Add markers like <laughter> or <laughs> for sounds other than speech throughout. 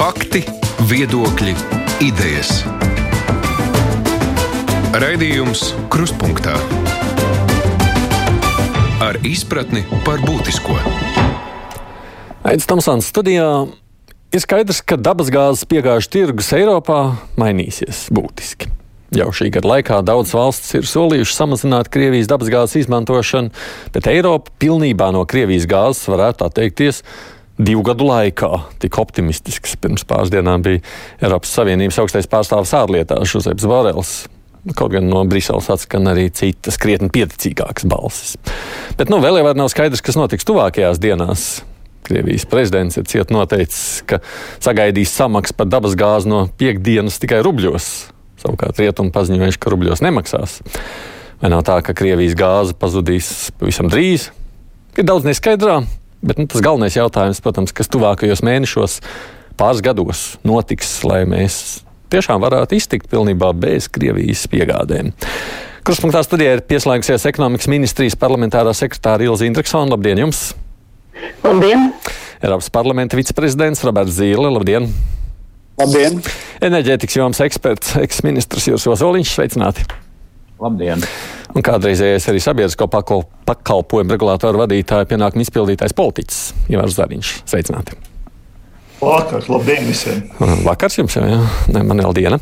Fakti, viedokļi, idejas. Raidījums Krustpunktā ar izpratni par būtisko. Aizsmeļamies Tamsānas studijā. Ir skaidrs, ka dabasgāzes piegāžu tirgus Eiropā mainīsies būtiski. Jau šī gada laikā daudzas valstis ir solījušas samazināt Krievijas dabasgāzes izmantošanu, bet Eiropa pilnībā no Krievijas gāzes varētu atteikties divu gadu laikā. Tik optimistisks pirms pāris dienām bija Eiropas Savienības augstais pārstāvis ārlietās Žuzeps Borels. Kaut gan no Briseles atskan arī citas, krietni pieticīgākas balsis. Bet nu, vēl jau nav skaidrs, kas notiks tuvākajās dienās. Krievijas prezidents ir ciet noteicis, ka sagaidīs samaksu par dabasgāzi no piekdienas tikai rubļos. Savukārt rietumi paziņojuši, ka rubļos nemaksās. Vai nav tā, ka Krievijas gāze pazudīs pavisam drīz? Ir daudz neskaidrā, bet nu, tas galvenais jautājums, protams, kas tuvākajos mēnešos, pāris gados notiks, lai mēs tiešām varētu iztikt pilnībā bez Krievijas piegādēm. Kruspunktā studijā ir pieslēgusies ekonomikas ministrijas parlamentārā sekretāra Ilza Indriksona. Labdien jums! Labdien! Eiropas parlamenta viceprezidents Roberts Zīle. Labdien! Labdien! Enerģētikas jomas eksperts, eksministrs Jūras Ozoliņš, sveicināti! Labdien! Un kādreizējais arī sabiedrisko pakalpojumu regulātoru vadītāja pienākuma izpildītājs politiķis Ivars Zariņš. Sveicināti! Vakar, labdien visiem! Vakars jums jau, jā, ne, man vēl diena.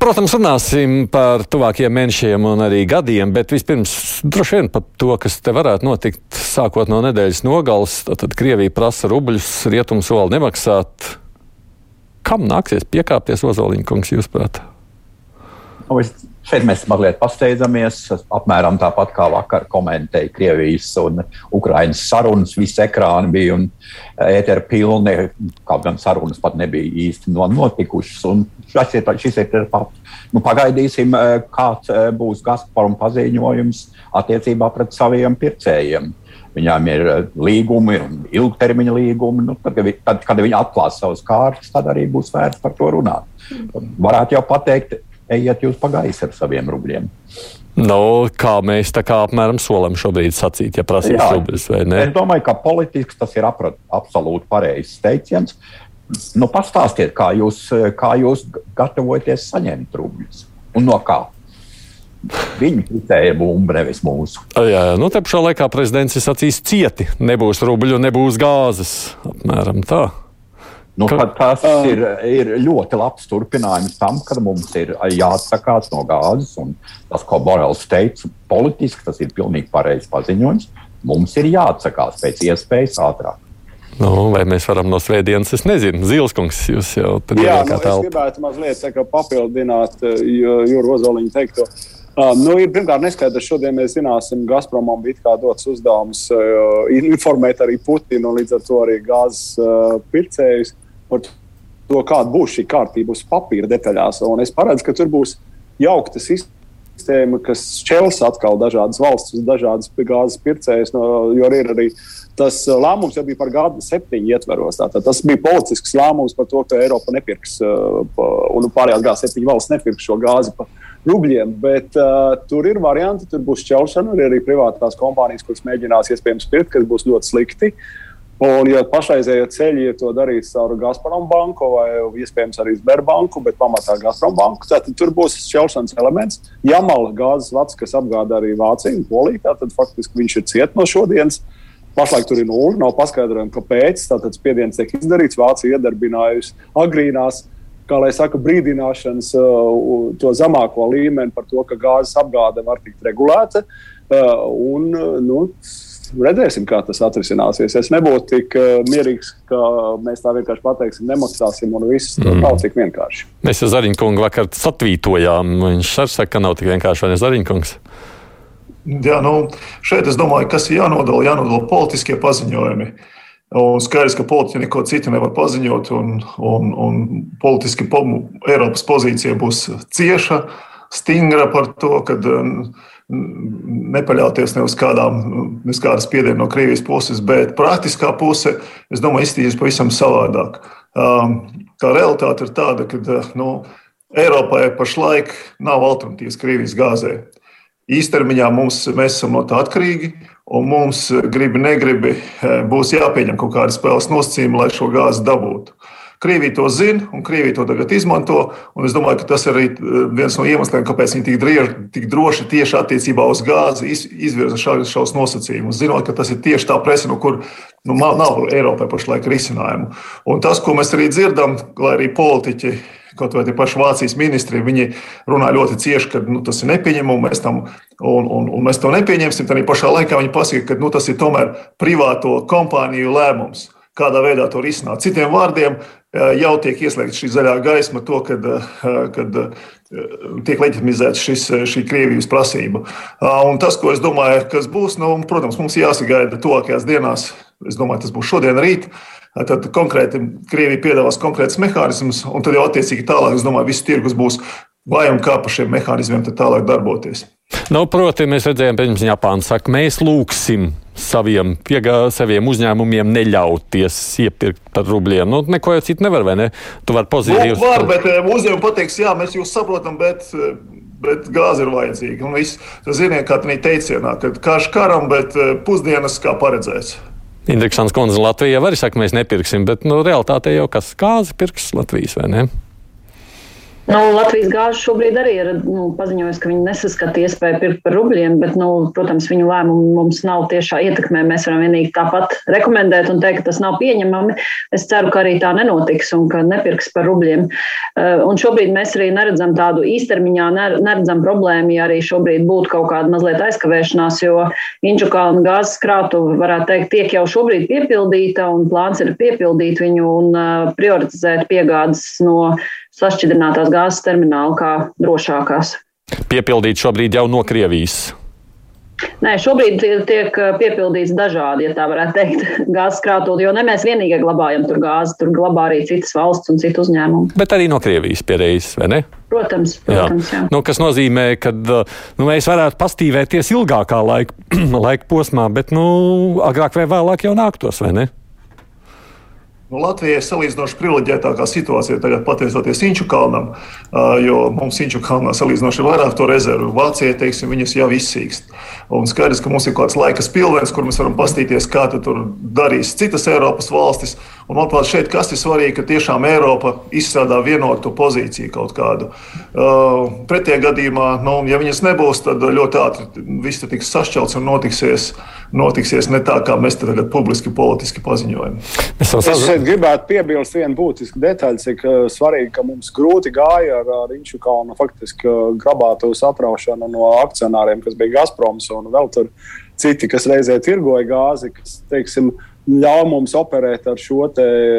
Protams, runāsim par tuvākajiem mēnešiem un arī gadiem, bet vispirms droši vien par to, kas te varētu notikt sākot no nedēļas nogales. Tad Krievija prasa rubļus, rietumu soli nemaksāt. Kam nāksies piekāpties Ozoliņa kungs, jūsuprāt? Nu, es, šeit mēs mazliet pasteidzamies. Apmēram tāpat kā vakar komentēja Krievijas un Ukraiņas sarunas. Visi ekrāni bija un ēteri pilni. Kaut gan sarunas pat nebija īsti notikušas. Un šis ir, šis ir. Nu, pagaidīsim, kāds būs Gazprom paziņojums attiecībā pret saviem pircējiem. Viņām ir līgumi, ilgtermiņa līgumi. Nu, tad, tad, kad viņi atklās savus kārtas, tad arī būs vērts par to runāt. Varētu jau pateikt, ejiet jūs pa gaisu ar saviem rubļiem. Nu, kā mēs tā kā apmēram solam šobrīd sacīt, ja prasīs rubļus vai ne? Es domāju, ka politiski tas ir aprat, absolūti pareizs teiciens. Nu, pastāstiet, kā jūs, kā jūs gatavojaties saņemt rubļus un no kā. Viņi kritēja bumbu, nevis mūsu. Jā, nu te pašā laikā prezidents ir sacījis cieti. Nebūs rubļu, nebūs gāzes. Apmēram tā. Nu, tas ir, ir ļoti labs turpinājums tam, ka mums ir jāatsakās no gāzes. Tas, ko Borels teica, politiski tas ir pilnīgi pareizs paziņojums. Mums ir jāatsakās pēc iespējas ātrāk. Nu, vai mēs varam no svētdienas, es nezinu, Zilskungs, jūs jau tādā veidā nu, es gribētu mazliet kā, papildināt Jūru Ozoliņu teikto. Uh, nu, ir pirmkārt neskaidrs, šodien mēs zināsim, Gazpromam bija dots uzdevums uh, informēt arī Putinu un līdz ar to arī gāzes uh, pircējus par to, kāda būs šī kārtība uz papīra detaļās. Un es paredzu, ka tur būs jaukta sistēma, kas šķels atkal dažādas valsts, dažādas gāzes pircējas, no, jo ir arī tas lēmums jau bija par gādu septiņu ietveros. Tātad tas bija politisks lēmums par to, ka Eiropa nepirks un pārējās gāzes septiņu valsts nepirks šo gāzi. Pa, rubļiem, bet uh, tur ir varianti, tur būs šķelšana, ir arī privātās kompānijas, kuras mēģinās iespējams pirkt, kas būs ļoti slikti. Uh, Un, ja pašreizējie ceļi ir to darīt caur Gazprom banku vai iespējams arī Sberbanku, bet pamatā Gazprom banku, tad tur būs šķelšanas elements. Jamala gāzes vats, kas apgādā arī Vāciju un Poliju, tad faktiski viņš ir ciet no šodienas. Pašlaik tur ir nulle, nav paskaidrojumi, kāpēc. Tātad spiediens tiek izdarīts, Vācija iedarbinājusi agrīnās, kā lai saka, brīdināšanas uh, to zemāko līmeni par to, ka gāzes apgāde var tikt regulēta. Uh, un, nu, redzēsim, kā tas atrisināsies. Es nebūtu tik uh, mierīgs, ka mēs tā vienkārši pateiksim, nemaksāsim, un viss mm. nav tik vienkārši. Mēs ar Zariņkungu vakar satvītojām. Viņš arī saka, ka nav tik vienkārši, vai ne Zariņkungs? Jā, nu, šeit es domāju, kas ir jānodala, jānodala politiskie paziņojumi. Un skaidrs, ka politiķi neko citu nevar paziņot, un, un, un politiski po, Eiropas pozīcija būs cieša, stingra par to, ka nepaļauties ne uz kādām, ne uz kādas spiedienu no Krievijas puses, bet praktiskā puse, es domāju, iztīrīs pavisam savādāk. Um, tā realitāte ir tāda, ka uh, nu, Eiropai pašlaik nav alternatīvas Krievijas gāzē. Īstermiņā mums, mēs esam no tā atkarīgi, un mums, gribi, negribi, uh, būs jāpieņem kaut kādi spēles nosacījumi, lai šo gāzi dabūtu. Krievija to zina, un Krievija to tagad izmanto. Es domāju, ka tas ir arī viens no iemesliem, kāpēc viņi tik, driež, tik droši tieši attiecībā uz gāzi iz, izvirza šādus šos nosacījumus, zinot, ka tas ir tieši tā presa, no kur nu, nav Eiropai pašlaik risinājumu. Un tas, ko mēs arī dzirdam, lai arī politiķi kaut vai tie paši Vācijas ministri, viņi runā ļoti cieši, ka nu, tas ir nepieņemami, mēs, tam, un, un, un mēs to nepieņemsim. Tad pašā laikā viņi pasaka, ka nu, tas ir tomēr privāto kompāniju lēmums. Kādā veidā to risināt? Citiem vārdiem, jau tiek ieslēgta šī zaļā gaisma, to, kad, kad tiek leģitimizēta šis, šī Krievijas prasība. Un tas, ko es domāju, kas būs, nu, protams, mums jāsagaida tuvākajās dienās. Es domāju, tas būs šodien, rīt. Tad konkrēti Krievija piedāvās konkrētus mehānismus, un tad jau attiecīgi tālāk, es domāju, viss tirgus būs vai un kā par šiem mehānismiem tālāk darboties. Nu, proti, mēs redzējām, pirms Japāna saka, mēs lūgsim saviem, piegā, saviem uzņēmumiem neļauties iepirkt par rubļiem. Nu, neko jau citu nevar, vai ne? Tu vari pozitīvi. Nu, var, bet eh, uzņēmumi pateiks, jā, mēs jūs saprotam, bet, eh, bet gāze ir vajadzīga. Un viss, tas ziniet, kā tā teicienā, ka karš karam, bet eh, pusdienas kā paredzēts. Indriksons kundze Latvijā arī saka, mēs nepirksim, bet nu, realitātē jau kas kāzi pirks Latvijas vai ne? Nu, Latvijas gāze šobrīd arī ir nu, paziņojusi, ka viņi nesaskata iespēju pirkt par rubļiem, bet, nu, protams, viņu lēmumu mums nav tiešā ietekmē. Mēs varam vienīgi tāpat rekomendēt un teikt, ka tas nav pieņemami. Es ceru, ka arī tā nenotiks un ka nepirks par rubļiem. Eh, un šobrīd mēs arī neredzam tādu īstermiņā, neredzam problēmu, ja arī šobrīd būtu kaut kāda mazliet aizkavēšanās, jo Inčukalna gāzes krātuve, varētu teikt, tiek jau šobrīd piepildīta un plāns ir piepildīt viņu un eh, prioritizēt piegādes no sašķidrinātās gāzes terminālu kā drošākās. Piepildīt šobrīd jau no Krievijas. Nē, šobrīd tiek piepildīts dažādi, ja tā varētu teikt, <laughs> gāzes krātuvi, jo ne mēs vienīgi glabājam tur gāzi, tur glabā arī citas valsts un citu uzņēmumu. Bet arī no Krievijas pieredzes, vai ne? Protams, protams jā. Jā. Nu, kas nozīmē, ka nu, mēs varētu pastīvēties ilgākā laika, <clears throat> laika posmā, bet nu, agrāk vai vēlāk jau nāktos, vai ne? Nu, Latvijai ir salīdzinoši privileģētākā situācija tagad, pateicoties Inču kalnam, jo mums Inču kalnā salīdzinoši vairāk to rezervu. Vācijai, teiksim, viņas jau izsīkst. Un skaidrs, ka mums ir kaut kāds laika spilvens, kur mēs varam paskatīties, kā tur darīs citas Eiropas valstis. Un, manuprāt, šeit kas ir svarīgi, ka tiešām Eiropa izstrādā vienotu pozīciju kaut kādu. Uh, Pretējā gadījumā, nu, ja viņas nebūs, tad ļoti ātri viss tiks sašķelts un notiksies, notiksies ne tā, kā mēs tagad publiski politiski paziņojam. Es šeit gribētu piebilst vienu būtisku detaļu, cik uh, svarīgi, ka mums grūti gāja ar, Inču kalnu faktiski uh, grabātu sapraušanu no akcionāriem, kas bija Gazproms un vēl tur citi, kas reizē tirgoja gāzi, kas, teiksim, ļauj mums operēt ar šo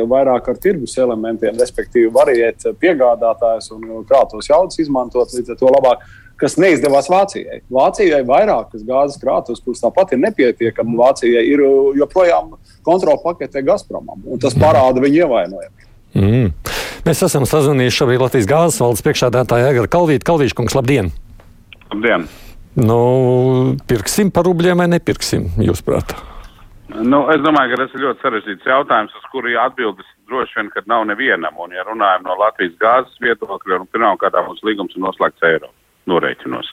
vairāk ar tirgus elementiem, respektīvi, variēt piegādātājus un krātos jaudas izmantot līdz ar to labāk. Kas neizdevās Vācijai. Vācijai vairākas gāzes krātuves, kuras tāpat ir nepietiekami, Vācijai ir joprojām kontrola paketē Gazpromam, un tas parāda viņu ievainojumu. Mm. Mēs esam sazvanījuši šobrīd Latvijas gāzes valdes priekšādātāju Egaru Kalvītu. Kalvīšu kungs, labdien! Labdien! Nu, pirksim par rubļiem vai nepirksim, jūsuprāt? Nu, es domāju, ka tas ir ļoti sarežģīts jautājums, uz kuru atbildes droši vien, ka nav nevienam. Un, ja runājam no Latvijas gāzes viedokļa, un pirmkārt mūsu līgums ir noslēgts eiro norēķinos.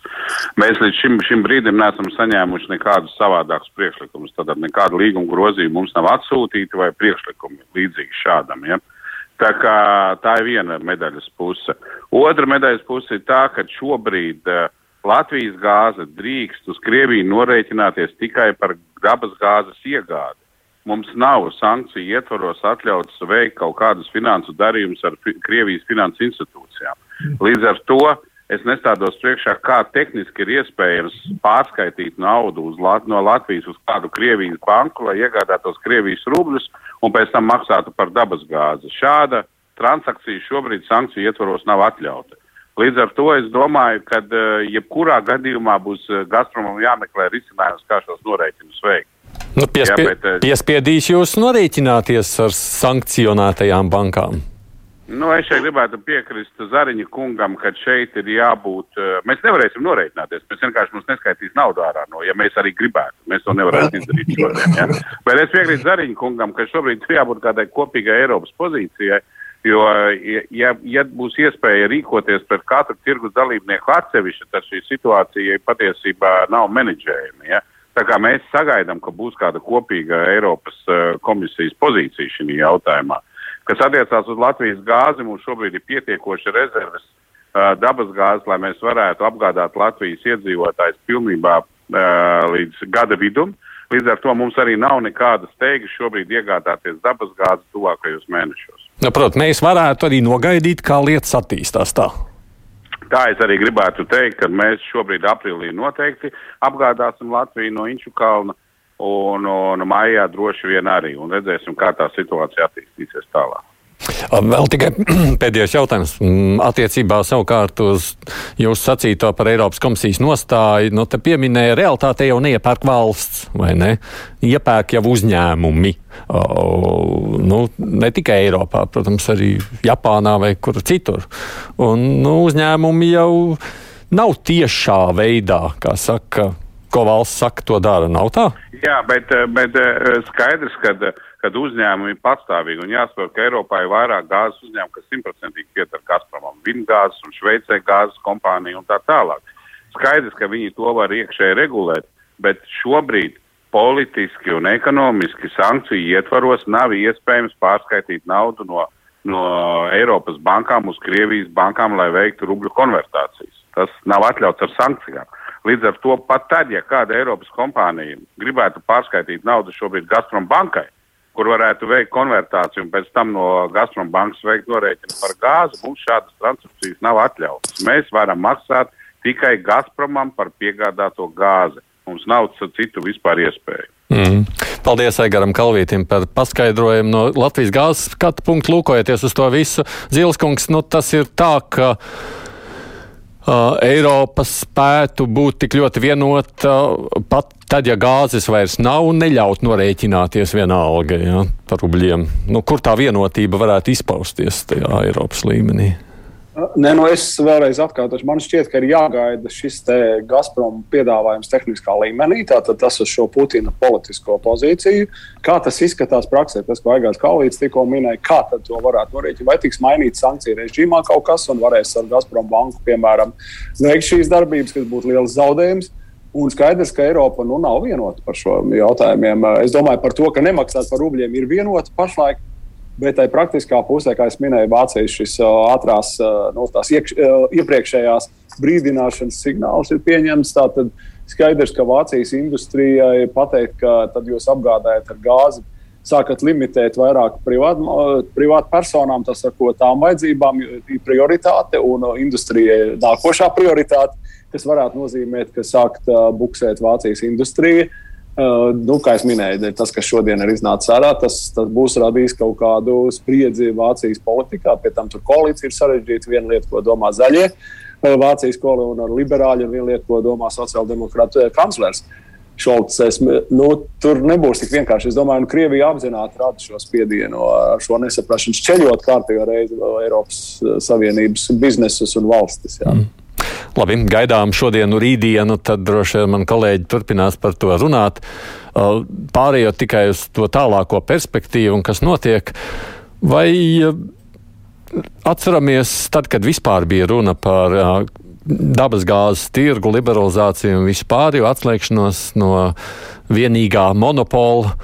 Mēs līdz šim, šim brīdim neesam saņēmuši nekādus savādākus priekšlikumus. Tad nekāda līguma grozījuma mums nav atsūtīta vai priekšlikumi līdzīgi šādam. Ja? Tā, kā, tā ir viena medaļas puse. Otra medaļas puse ir tā, ka šobrīd uh, Latvijas gāze drīkst uz Krieviju norēķināties tikai par dabas gāzes iegādi. Mums nav sankciju ietvaros atļauts veikt kaut kādus finansu darījumus ar fi Krievijas finansu institūcijām. Līdz ar to es nestādos priekšā, kā tehniski ir iespējams pārskaitīt naudu Lat no Latvijas uz kādu Krievijas banku, lai iegādātos Krievijas rubļus un pēc tam maksātu par dabas gāzi. Šāda transakcija šobrīd sankciju ietvaros nav atļauta. Līdz ar to es domāju, ka uh, jebkurā gadījumā būs uh, Gazpromam jāmeklē risinājums, kā šos norēķinus veikt. Nu, piespie, Jā, bet, uh, piespiedīs jūs norēķināties ar sankcionētajām bankām. Nu, es šeit gribētu piekrist Zariņa kungam, ka šeit ir jābūt. Mēs nevarēsim norēķināties. Mēs vienkārši mums neskaitīs naudu ārā no, ja mēs arī gribētu. Mēs to nevarētu izdarīt šodien. Ja? Bet es piekrītu Zariņa kungam, ka šobrīd ir jābūt kādai kopīgai Eiropas pozīcijai. Jo, ja, ja būs iespēja rīkoties pret katru tirgus dalībnieku atsevišķi, tad šī situācija patiesībā nav menedžējama. Ja? Tā kā mēs sagaidām, ka būs kāda kopīga Eiropas uh, komisijas pozīcija šajā jautājumā. Kas attiecās uz Latvijas gāzi, mums šobrīd ir pietiekoši rezerves uh, dabas gāzes, lai mēs varētu apgādāt Latvijas iedzīvotājus pilnībā uh, līdz gada vidum. Līdz ar to mums arī nav nekādas steigas šobrīd iegādāties dabas gāzi tuvākajos mēnešos. Nu, Protams, mēs varētu arī nogaidīt, kā lietas attīstās tā. Tā es arī gribētu teikt, ka mēs šobrīd aprīlī noteikti apgādāsim Latviju no Inču kalna un, un maijā droši vien arī. Un redzēsim, kā tā situācija attīstīsies tālāk. Vēl tikai <clears throat> pēdējais jautājums. Mm, Attiecībā savukārt uz jūsu sacīto par Eiropas komisijas nostāju, nu, te pieminēja, realitāte jau neiepērk valsts, vai ne? Iepērk jau uzņēmumi. O, nu, ne tikai Eiropā, protams, arī Japānā vai kur citur. Un nu, uzņēmumi jau nav tiešā veidā, kā saka, ko valsts saka, to dara. Nav tā? Jā, bet, bet skaidrs, ka uzņēmumi ir pastāvīgi. Un jāsaprot, ka Eiropā ir vairāk gāzes uzņēmumu, kas simtprocentīgi pieder Gazpromam, Vingāzes un Šveicē gāzes kompānija un tā tālāk. Skaidrs, ka viņi to var iekšēji regulēt, bet šobrīd politiski un ekonomiski sankciju ietvaros nav iespējams pārskaitīt naudu no, no Eiropas bankām uz Krievijas bankām, lai veiktu rubļu konvertācijas. Tas nav atļauts ar sankcijām. Līdz ar to pat tad, ja kāda Eiropas kompānija gribētu pārskaitīt naudu šobrīd Gazprom bankai, kur varētu veikt konvertāciju un pēc tam no Gazprom bankas veikt norēķinu par gāzi, mums šādas transakcijas nav atļautas. Mēs varam maksāt tikai Gazpromam par piegādāto gāzi. Mums nav citu vispār iespēju. Mm. Paldies Aigaram Kalvītam par paskaidrojumu no Latvijas gāzes skatu punktu. Lūkojoties uz to visu, Zilskungs, nu tas ir tā, ka Eiropa spētu būt tik ļoti vienota uh, pat tad, ja gāzes vairs nav, neļaut norēķināties vienalga ja, par rubļiem. Nu, kur tā vienotība varētu izpausties tajā Eiropas līmenī? Nē, nu es vēlreiz atkārtošu. Man šķiet, ka ir jāgaida šis Gazprom piedāvājums tehniskā līmenī, tātad tas uz šo Putina politisko pozīciju. Kā tas izskatās praksē, tas, ko Aigās Kalvīts tikko minēja, kā to varētu norēķināt? Vai tiks mainīts sankciju režīmā kaut kas un varēs ar Gazprom banku, piemēram, veikt šīs darbības, kas būtu liels zaudējums? Un skaidrs, ka Eiropa nu, nav vienota par šo jautājumiem. Es domāju par to, ka nemaksāt par rubļiem ir vienota pašlaik. Bet tai praktiskā pusē, kā jau minēju, Vācijas šis ātrās, no nu, tās iekš, iepriekšējās brīdināšanas signāls ir pieņemts. Tātad skaidrs, ka Vācijas industrijai pateikt, ka tad jūs apgādājat ar gāzi, sākat limitēt vairāk privātu privāt personām, tas ar ko tām vajadzībām ir prioritāte un industrijai nākošā prioritāte, kas varētu nozīmēt, ka sākt buksēt Vācijas industriju. Uh, nu, kā jau minēju, tas, kas šodien ir iznācis ārā, tas, tas būs radījis kaut kādu spriedzi Vācijas politikā. Pēc tam tur koalīcija ir sarežģīta. Viena lieta, ko domā zaļie Vācijas koalīcija, un ar liberāļu, un viena lieta, ko domā sociāldemokrāta kanclers. Šolts, es, nu, tur nebūs tik vienkārši. Es domāju, ka nu, Krievija apzināti rada šo spiedienu, šo nesaprašanu, šķeļot kārtējo reizi Eiropas Savienības biznesus un valstis. Jā. Mm. Labi, gaidām šodienu, rītdienu, tad droši vien man kolēģi turpinās par to runāt. Pārējot tikai uz to tālāko perspektīvu un kas notiek. Vai atceramies, tad, kad vispār bija runa par uh, dabasgāzes tirgu liberalizāciju un vispār jau atslēgšanos no vienīgā monopola?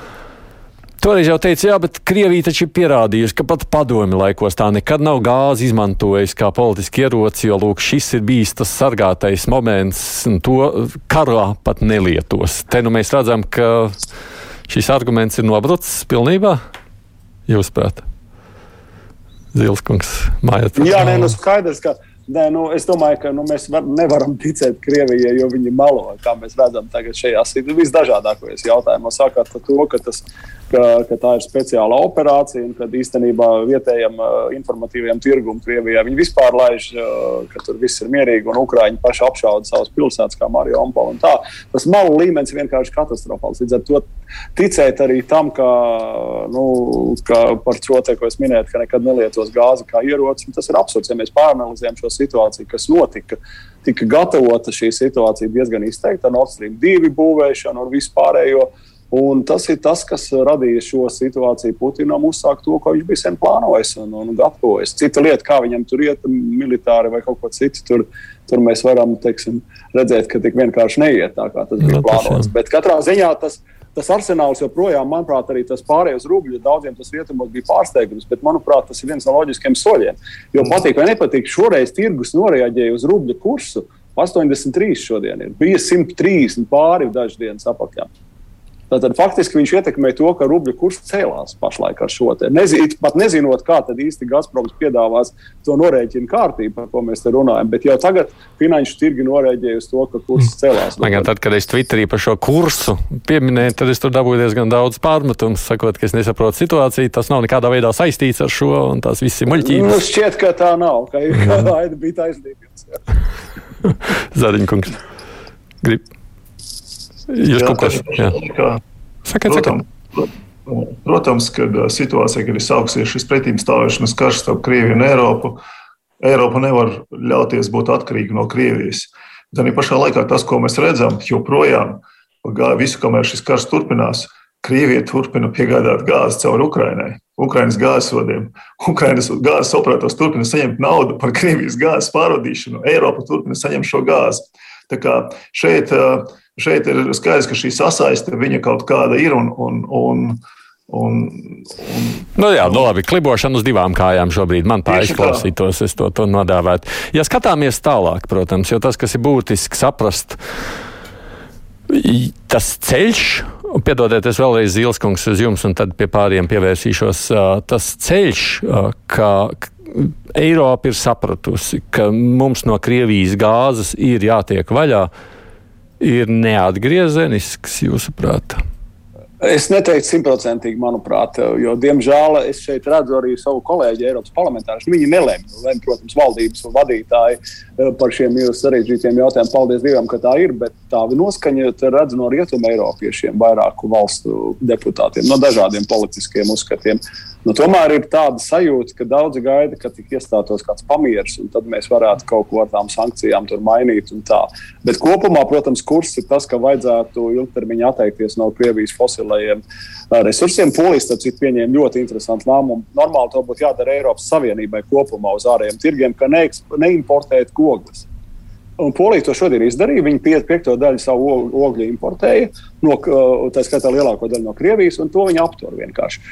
Toreiz jau teica, jā, bet Krievija taču ir pierādījusi, ka pat padomi laikos tā nekad nav gāzi izmantojusi kā politiski ieroci, jo lūk, šis ir bijis tas sargātais moments, un to karā pat nelietos. Te nu mēs redzam, ka šis arguments ir nobrucis pilnībā, jūsuprāt. Zilskungs, mājāt. Jā, nē, nu skaidrs, ka Nē, nu, es domāju, ka nu, mēs var, nevaram ticēt Krievijai, jo viņi melo. Kā mēs redzam, tagad šajās visdažādākajos jautājumos, sākot ar to, ka, tas, ka, ka tā ir speciāla operācija un ka īstenībā vietējam uh, informatīvajam tirgumam Krievijā viņi vispār laiž, uh, ka tur viss ir mierīgi un Ukrāņi paši apšauda savas pilsētas, kā Mariupola. Tas malu līmenis vienkārši katastrofāls. Līdz ar to ticēt arī tam, ka, nu, ka par te, ko es minēju, ka nekad nelietos gāzi kā ieroci, tas ir absurds. Ja mēs pāranalizējam šo situāciju, kas notika, tika gatavota šī situācija diezgan izteikti ar Nord Stream 2 būvēšanu un vispārējo. Un tas ir tas, kas radīja šo situāciju Putinam uzsākt to, ko viņš bija sen plānojis un, un gatavojis. Cita lieta, kā viņam tur iet, militāri vai kaut ko citu, tur, tur mēs varam teiksim, redzēt, ka tik vienkārši neiet tā, kā tas bija no, nu, plānots. Bet katrā ziņā tas tas arsenāls joprojām, manuprāt, arī tas pārējais rubļu daudziem tas rietumos bija pārsteigums, bet, manuprāt, tas ir viens no loģiskiem soļiem. Jo patīk vai nepatīk, šoreiz tirgus noreaģēja uz rubļu kursu. 83 šodien ir. Bija 130 pāri dažas dienas apakšā. Tātad faktiski viņš ietekmē to, ka rubļa kurs cēlās pašlaik ar šo te. Nezin, pat nezinot, kā tad īsti Gazproms piedāvās to norēķinu kārtību, par ko mēs te runājam. Bet jau tagad finanšu tirgi norēģēja uz to, ka kurs mm. cēlās. Man gan tad, kad es Twitterī par šo kursu pieminēju, tad es tur dabūju diezgan daudz pārmetumu, sakot, ka es nesaprotu situāciju. Tas nav nekādā veidā saistīts ar šo, un tās viss ir muļķības. Nu, šķiet, ka tā nav, ka <laughs> ir kāda bija taisnība. Zariņkungs. Grib. Jūs kaut ko sakat? Protams, protams, kad situācija, kad ir sāksies šis pretimstāvēšanas karš starp Krieviju un Eiropu, Eiropa nevar ļauties būt atkarīga no Krievijas. Tad pašā laikā tas, ko mēs redzam, joprojām visu, kamēr šis karš turpinās, Krievija turpina piegādāt gāzi caur Ukrainai, Ukraiņas gāzesvadiem. Ukraiņas gāzes operators turpina saņemt naudu par Krievijas gāzes pārvadīšanu. Eiropa turpina saņemt šo gāzi. Tā kā šeit uh, šeit ir skaidrs, ka šī sasaiste viņa kaut kāda ir. Un, un, un, Un, un, nu jā, nu labi, klibošana uz divām kājām šobrīd man tā izklausītos, es to, to nodāvētu. Ja skatāmies tālāk, protams, jo tas, kas ir būtiski saprast, tas ceļš, piedodiet, es vēlreiz Zilskungs uz jums, un tad pie pāriem pievērsīšos, tas ceļš, ka Eiropa ir sapratusi, ka mums no Krievijas gāzes ir jātiek vaļā ir neatgriezenisks, jūsuprāt? Es neteiktu simtprocentīgi, manuprāt, jo, diemžēl, es šeit redzu arī savu kolēģi Eiropas parlamentārus. Viņi nelemj, lem, protams, valdības vadītāji eh, par šiem sarežģītiem jautājumiem. Paldies Dievam, ka tā ir, bet tā noskaņa redz no rietumu Eiropiešiem, vairāku valstu deputātiem, no dažādiem politiskiem uzskatiem. Nu, tomēr ir tāda sajūta, ka daudzi gaida, ka tik iestātos kāds pamieris, un tad mēs varētu kaut ko ar tām sankcijām mainīt. Bet kopumā, protams, kurs ir tas, ka vajadzētu ilgtermiņā atteikties no Krievijas fosilajiem resursiem. Polijas tad ir pieņēma ļoti interesantu lēmumu. Normāli to būtu jādara Eiropas Savienībai kopumā uz ārējiem tirgiem, ka neimportēt ogles. Un Polija to šodien izdarīja. Viņi piekto daļu savu ogļu importēja, no, tā skaitā lielāko daļu no Krievijas, un to viņi aptur vienkārši.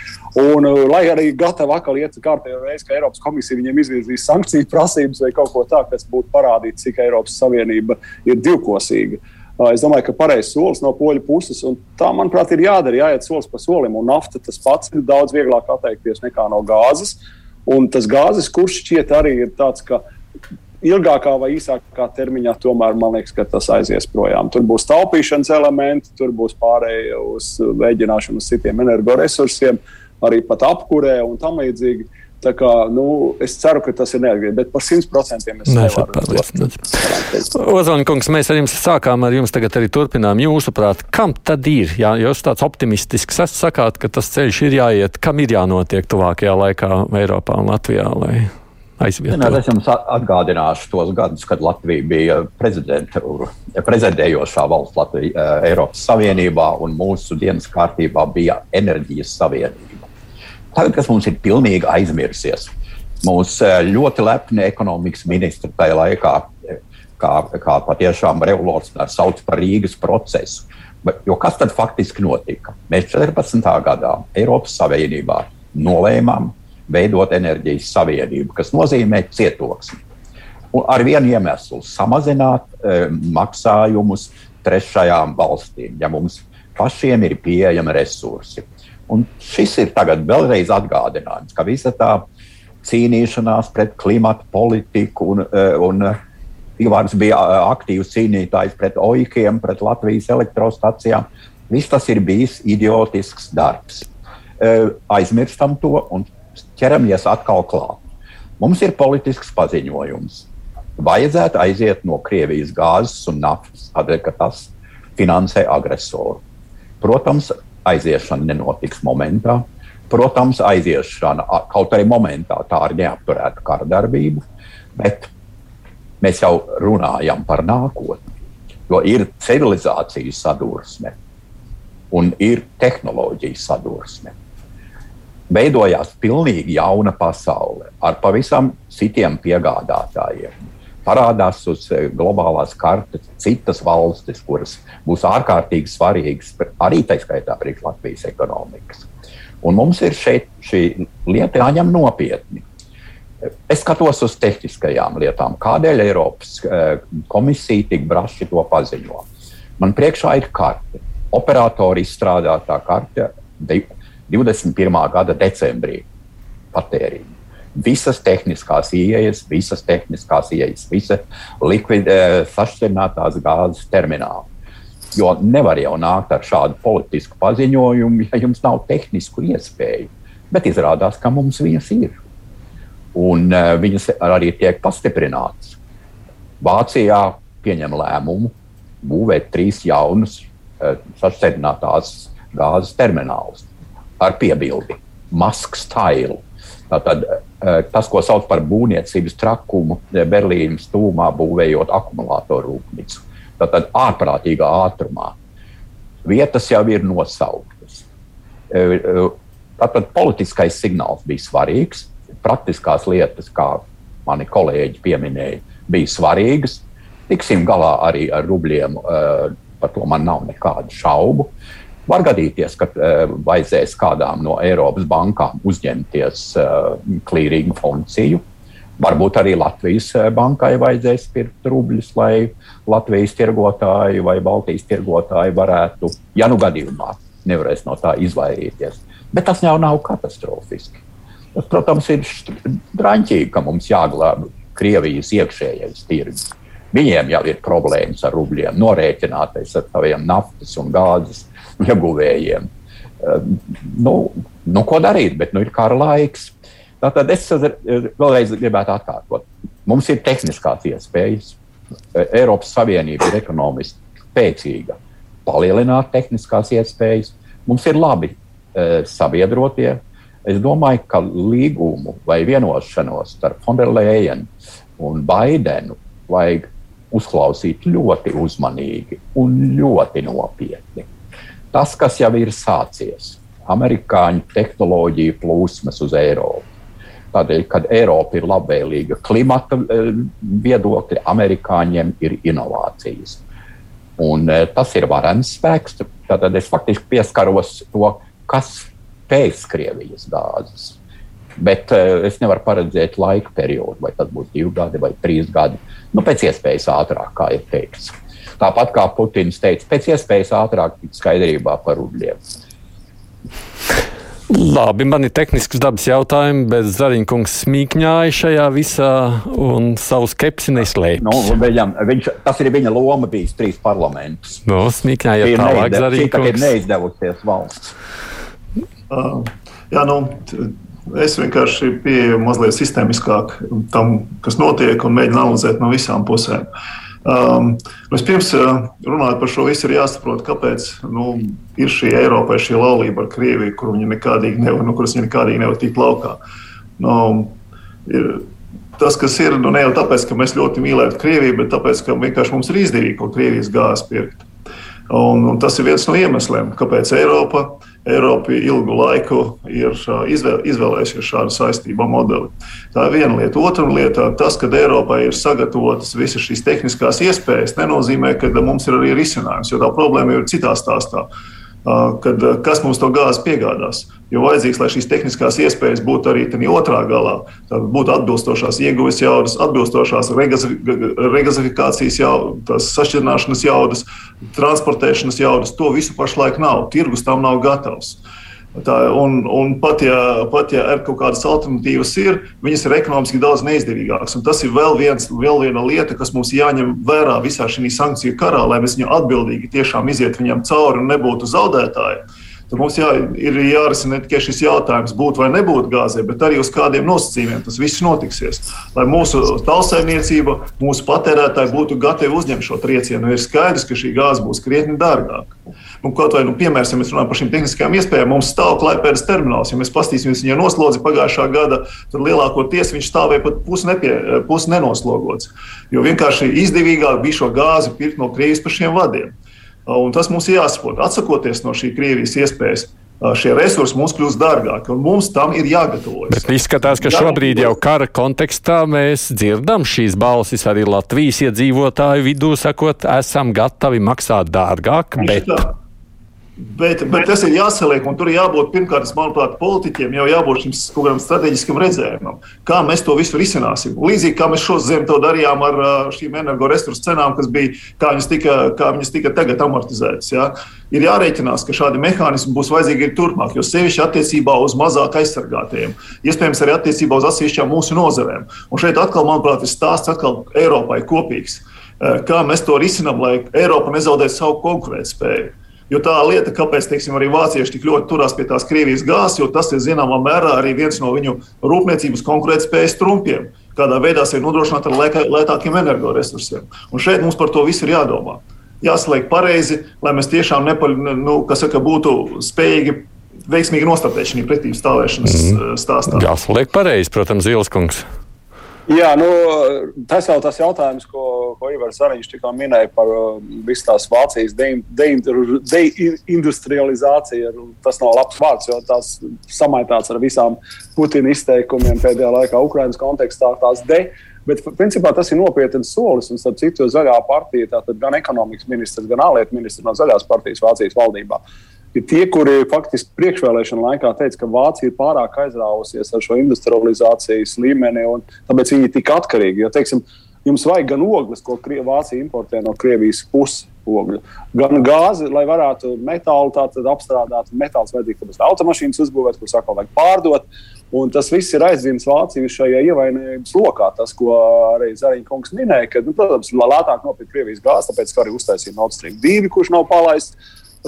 Un, lai arī gatavi atkal iet kārtējo reizi, ka Eiropas komisija viņiem izvirzīs sankciju prasības vai kaut ko tādu, kas būtu parādīts, cik Eiropas Savienība ir divkosīga. Es domāju, ka pareizs solis no poļu puses, un tā, manuprāt, ir jādara, jāiet solis pa solim. Un nafta tas pats ir daudz vieglāk atteikties nekā no gāzes. Un tas gāzes kurs šķiet arī ir tāds, ka ilgākā vai īsākā termiņā, tomēr man liekas, ka tas aizies projām. Tur būs taupīšanas elementi, tur būs pārējie uz mēģināšanu uz citiem energoresursiem, arī pat apkurē un tam līdzīgi. Tā kā, nu, es ceru, ka tas ir neatgriezt, bet par 100% es neesmu pārliecināts. Ozonkungs, mēs ar jums sākām, ar jums tagad arī turpinām. Jūsuprāt, kam tad ir? Jā, jūs tāds optimistisks esat, sakāt, ka tas ceļš ir jāiet, kam ir jānotiek tuvākajā laikā Eiropā un Latvijā? Lai aizvietot? Es jums atgādināšu tos gadus, kad Latvija bija prezidējošā valsts Latvija, eh, Eiropas Savienībā un mūsu dienas kārtībā bija enerģijas savienība. Tagad, kas mums ir pilnīgi aizmirsies, mūsu eh, ļoti lepni ekonomikas ministri tajā laikā, eh, kā, kā patiešām revolucionāri sauc par Rīgas procesu. Bet, jo kas tad faktiski notika? Mēs 14. gadā Eiropas Savienībā nolēmām veidot enerģijas savienību, kas nozīmē cietoksni. Un ar vienu iemeslu - samazināt e, maksājumus trešajām valstīm, ja mums pašiem ir pieejami resursi. Un šis ir tagad vēlreiz atgādinājums, ka visa tā cīnīšanās pret klimatu politiku un, e, un e, Ivārs bija e, aktīvs cīnītājs pret oikiem, pret Latvijas elektrostacijām. Viss tas ir bijis idiotisks darbs. Aizmirstam to un ķeramies atkal klāt. Mums ir politisks paziņojums. Vajadzētu aiziet no Krievijas gāzes un naftas, tādēļ, ka tas finansē agresoru. Protams, aiziešana nenotiks momentā. Protams, aiziešana kaut arī momentā tā ir neapturēta kara darbība, bet mēs jau runājam par nākotni. Jo ir civilizācijas sadursme un ir tehnoloģijas sadursme veidojās pilnīgi jauna pasaule ar pavisam citiem piegādātājiem. parādās uz eh, globālās kartes citas valstis, kuras būs ārkārtīgi svarīgas arī tā skaitā priekš Latvijas ekonomikas. Un mums ir šeit šī lieta jāņem nopietni. Es skatos uz tehniskajām lietām, kādēļ Eiropas eh, komisija tik braši to paziņo. Man priekšā ir karte. Operatori izstrādātā karte 21. gada decembrī patēriņu visas tehniskās ieejas, visas tehniskās ieejas, visa likvidē eh, sašķelinātās gāzes termināli. Jo nevar jau nākt ar šādu politisku paziņojumu, ja jums nav tehnisku iespēju. Bet izrādās, ka mums viņas ir. Un uh, viņas arī tiek pastiprinātas. Vācijā pieņem lēmumu būvēt trīs jaunus uh, sašķelinātās gāzes terminālus ar piebildi Mask style. Tātad Eh, tas, ko sauc par būvniecības trakumu, eh, Berlīnas tūmā būvējot akumulātoru rūpnīcu. Tātad ārprātīgā ātrumā. Vietas jau ir nosauktas. Eh, tātad politiskais signāls bija svarīgs, praktiskās lietas, kā mani kolēģi pieminēja, bija svarīgas. Tiksim galā arī ar rubļiem, par to man nav nekādu šaubu. Var gadīties, ka uh, vajadzēs kādām no Eiropas bankām uzņemties uh, klīringu funkciju. Varbūt arī Latvijas eh, bankai vajadzēs pirkt rubļus, lai Latvijas tirgotāji vai Baltijas tirgotāji varētu, ja nu gadījumā nevarēs no tā izvairīties. Bet tas jau nav katastrofiski. Tas, protams, ir drāmīgi, ka mums jāglābj Krievijas iekšējais tirgus. Viņiem jau ir problēmas ar rubļiem, norēķināties ar saviem naftas un gāzes ieguvējiem. Uh, nu, nu, ko darīt, bet nu, ir kara laiks. Tātad es vēlreiz gribētu atkārtot. Mums ir tehniskās iespējas. Eiropas Savienība ir ekonomiski spēcīga, palielināt tehniskās iespējas. Mums ir labi e, sabiedrotie. Es domāju, ka līgumu vai vienošanos starp Fonderleinu un Baidenu vajag uzklausīt ļoti uzmanīgi un ļoti nopietni. Tas, kas jau ir sācies, amerikāņu tehnoloģiju plūsmas uz Eiropu. Tādēļ, kad Eiropa ir labvēlīga klimata eh, viedokļa, amerikāņiem ir inovācijas. Un, eh, tas ir varens spēks. Tad es faktiski pieskaros to, kas pēc Krievijas gāzes. Bet uh, es nevaru paredzēt laika periodu, vai tas būs divi gadi vai trīs gadi. Nu, pēc iespējas ātrāk, kā ir teikts. Tāpat kā Putins teica, pēc iespējas ātrāk tikt skaidrībā par rubļiem. Labi, man ir tehnisks dabas jautājumi, bet Zariņkungs smīkņāja šajā visā un savu skepsi neslēpj. Nu, viņam, viņš, tas ir viņa loma bijis trīs parlamentus. Nu, smīkņāja tālāk Zariņkungs. Ir neizdevusies valsts. Uh, jā, nu, es vienkārši pieeju mazliet sistēmiskāk tam, kas notiek un mēģinu analizēt no visām pusēm. Uh, Um, Vispirms, uh, runājot par šo visu, ir jāsaprot, kāpēc nu, ir šī Eiropai šī laulība ar Krieviju, kur viņi nekādīgi nevar, nu, kuras viņi nekādīgi nevar tikt laukā. Nu, ir, tas, kas ir, nu, ne jau tāpēc, ka mēs ļoti mīlētu Krieviju, bet tāpēc, ka vienkārši mums ir izdevīgi kaut Krievijas gāzi pirkt. Un, un tas ir viens no iemesliem, kāpēc Eiropa ir Eiropa ilgu laiku ir izvēl, izvēlējusies šādu saistību modeli. Tā ir viena lieta. Otra lieta - tas, ka Eiropai ir sagatavotas visas šīs tehniskās iespējas, nenozīmē, ka mums ir arī risinājums, jo tā problēma ir citā stāstā kad, kas mums to gāzi piegādās. Jo vajadzīgs, lai šīs tehniskās iespējas būtu arī otrā galā. Tad būtu atbilstošās ieguves jaudas, atbilstošās regazifikācijas jaudas, sašķirināšanas jaudas, transportēšanas jaudas. To visu pašlaik nav. Tirgus tam nav gatavs. Tā, un, un pat, ja, pat ja ir kaut kādas alternatīvas, ir, viņas ir ekonomiski daudz neizdevīgākas. Un tas ir vēl, viens, vēl viena lieta, kas mums jāņem vērā visā šī sankciju karā, lai mēs viņu atbildīgi tiešām iziet viņam cauri un nebūtu zaudētāji. Tad mums jā, ir jārisina ne tikai šis jautājums, būt vai nebūt gāzē, bet arī uz kādiem nosacījumiem tas viss notiksies. Lai mūsu tautsēmniecība, mūsu patērētāji būtu gatavi uzņemt šo triecienu, ir skaidrs, ka šī gāze būs krietni dārgāka. Nu, kaut vai, nu, piemēram, ja mēs runājam par šīm tehniskajām iespējām, mums stāv klipēdas termināls. Ja mēs paskatīsimies viņa noslodzi pagājušā gada, tad lielākoties viņš stāvēja pat pusi, nepie, pusi nenoslogots. Jo vienkārši izdevīgāk bija šo gāzi pirkt no Krievijas pa šiem vadiem. Un tas mums jāsaprot. Atsakoties no šī Krievijas iespējas, šie resursi mums kļūs dārgāki, un mums tam ir jāgatavojas. Bet izskatās, ka šobrīd jau kara kontekstā mēs dzirdam šīs balsis arī Latvijas iedzīvotāju vidū, sakot, esam gatavi maksāt dārgāk. Bet... Tā. Bet, bet tas ir jāsaliek, un tur jābūt pirmkārt, manuprāt, politiķiem jau jābūt šim kaut kādam strateģiskam redzējumam, kā mēs to visu risināsim. Līdzīgi kā mēs šo ziemu to darījām ar šīm energoresursu cenām, kas bija, kā viņas tika, kā viņas tika tagad amortizētas. Ja? Ir jārēķinās, ka šādi mehānismi būs vajadzīgi arī turpmāk, jo sevišķi attiecībā uz mazāk aizsargātajiem, iespējams, arī attiecībā uz atsevišķām mūsu nozarēm. Un šeit atkal, manuprāt, ir stāsts atkal Eiropai kopīgs. Kā mēs to risinām, lai Eiropa nezaudētu savu konkurētspēju. Jo tā lieta, kāpēc teiksim, arī vācieši tik ļoti turās pie tās Krievijas gāzes, jo tas ir zināmā mērā arī viens no viņu rūpniecības konkurētspējas trumpiem. Kādā veidā sevi nodrošināt ar lētākiem energoresursiem. Un šeit mums par to visu ir jādomā. Jāsaliek pareizi, lai mēs tiešām nepaļ, nu, saka, būtu spējīgi veiksmīgi nostāties šī pretī stāvēšanas mm. stāstā. Jāsaliek pareizi, protams, Zīles kungs. Jā, nu, tas jau tas jautājums, ko, ko Ivars Zariņš tikko minēja par uh, visu tās Vācijas deindustrializāciju. De, tas nav labs vārds, jo tas samaitāts ar visām Putina izteikumiem pēdējā laikā Ukrainas kontekstā. Tās Bet, principā, tas ir nopietns solis. Un, starp citu, zaļā partija, gan ekonomikas ministrs, gan ārlietu ministrs no zaļās partijas Vācijas valdībā, ir tie, kuri faktiski priekšvēlēšana laikā teica, ka Vācija ir pārāk aizrāvusies ar šo industrializācijas līmeni, un tāpēc viņi ir tik atkarīgi. Jo, teiksim, jums vajag gan ogles, ko Vācija importē no Krievijas puses. Ogļu. Gan gāzi, lai varētu metālu apstrādāt, metāls vajadzīgs, tāpēc automašīnas uzbūvēt, kuras atkal vajag pārdot. Un tas viss ir aizdzimts Vāciju šajā ievainojības lokā. Tas, ko arī Zariņš kungs minēja, ka, nu, protams, lētāk nopirkt Krievijas gāzi, tāpēc, arī uztaisīja Nord Stream 2, kurš nav palaists.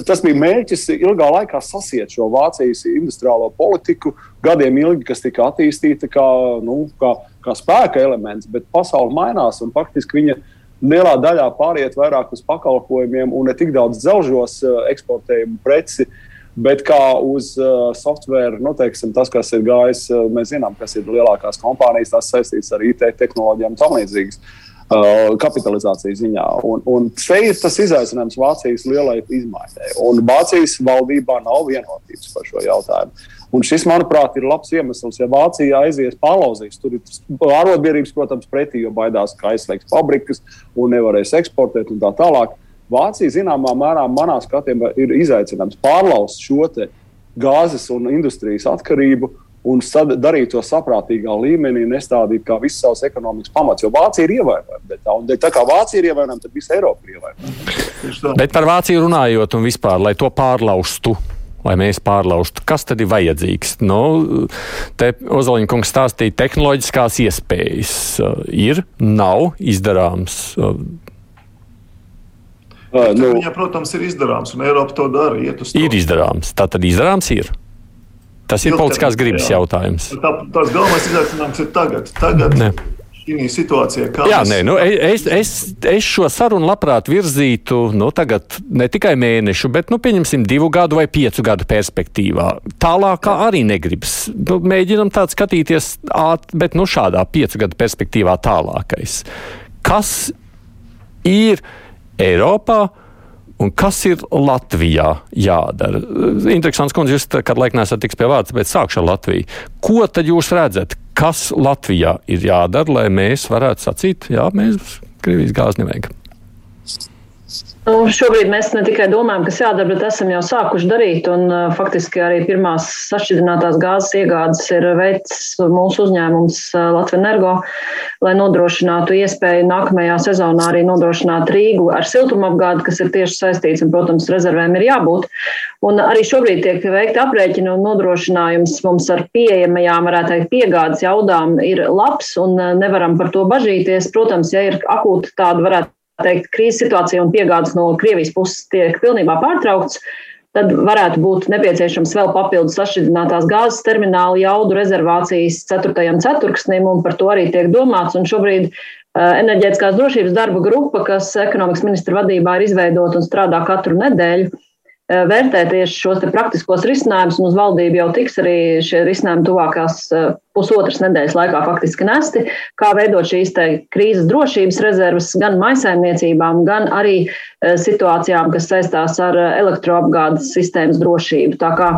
Tas bija mērķis ilgā laikā sasiet šo Vācijas industriālo politiku, gadiem ilgi, kas tika attīstīta kā, nu, kā, kā spēka elements, bet pasaule mainās un faktiski viņa lielā daļā pāriet vairāk uz pakalpojumiem un ne tik daudz dzelžos uh, eksportējumu preci. Bet kā uz uh, software, nu, teiksim, tas, kas ir gājis, uh, mēs zinām, kas ir lielākās kompānijas, tas saistīts ar IT tehnoloģijām un tam līdzīgas. Uh, Uh, kapitalizācijas ziņā. Un, un te ir tas izaicinājums Vācijas lielai izmaiņai. Un Vācijas valdībā nav vienotības par šo jautājumu. Un šis, manuprāt, ir labs iemesls, ja Vācija aizies palauzīs. Tur ir ārotbiedrības, protams, pretī, jo baidās, ka aizslēgs fabrikas un nevarēs eksportēt un tā tālāk. Vācija, zināmā mērā, manā skatījumā, ir izaicinājums pārlauzt šo gāzes un industrijas atkarību un darīt to saprātīgā līmenī, nestādīt kā visu savus ekonomikas pamats. Jo Vācija ir ievainojama. Tā, un, tā kā Vācija ir ievainojama, tad visa Eiropa ir ievainojama. Bet par Vāciju runājot un vispār, lai to pārlaustu. Lai mēs pārlaužtu, kas tad ir vajadzīgs. Nu, te Ozoliņa kungs stāstīja, tehnoloģiskās iespējas uh, ir, nav izdarāms. Uh, nu, Viņa, protams, ir izdarāms, un Eiropa to dara. Ir izdarāms. Tā tad izdarāms ir. Tas ir politiskās gribas jā. jautājums. Tā, tās galvenais izaicinājums ir tagad. tagad. Ne. Jā, nē, nu, es, es, es šo sarunu labprāt virzītu nu, tagad ne tikai mēnešu, bet nu, pieņemsim divu gadu vai piecu gadu perspektīvā. Tālākā arī negribas. Nu, mēģinam tā skatīties, āt, bet nu, šādā piecu gadu perspektīvā tālākais. Kas ir Eiropā? Un kas ir Latvijā jādara? Interesants, kundze, jūs kādā laikā esat tiks pie vārds, bet sākšu ar Latviju. Ko tad jūs redzat, kas Latvijā ir jādara, lai mēs varētu sacīt, jā, mēs Krievijas gāzi nevajag? Nu, šobrīd mēs ne tikai domājam, kas jādara, bet esam jau sākuši darīt. Un, uh, faktiski arī pirmās sašķidrinātās gāzes iegādes ir veids mūsu uzņēmums uh, Latvijas Energo, lai nodrošinātu iespēju nākamajā sezonā arī nodrošināt Rīgu ar siltumapgādi, kas ir tieši saistīts un, protams, rezervēm ir jābūt. Un arī šobrīd tiek veikti aprēķini un nodrošinājums mums ar pieejamajām, varētu teikt, piegādes jaudām ir labs un nevaram par to bažīties. Protams, ja ir akūti tāda, varētu teikt, krīzes situācija un piegādes no Krievijas puses tiek pilnībā pārtraukts, tad varētu būt nepieciešams vēl papildus sašķidrinātās gāzes termināla jaudu rezervācijas 4. ceturksnim, un par to arī tiek domāts. Un šobrīd enerģētiskās drošības darba grupa, kas ekonomikas ministra vadībā ir izveidota un strādā katru nedēļu, Eh, vērtē tieši šos praktiskos risinājumus, un uz valdību jau tiks arī šie risinājumi tuvākās eh, pusotras nedēļas laikā faktiski nesti, kā veidot šīs krīzes drošības rezerves gan maisaimniecībām, gan arī eh, situācijām, kas saistās ar elektroapgādes sistēmas drošību. Tā kā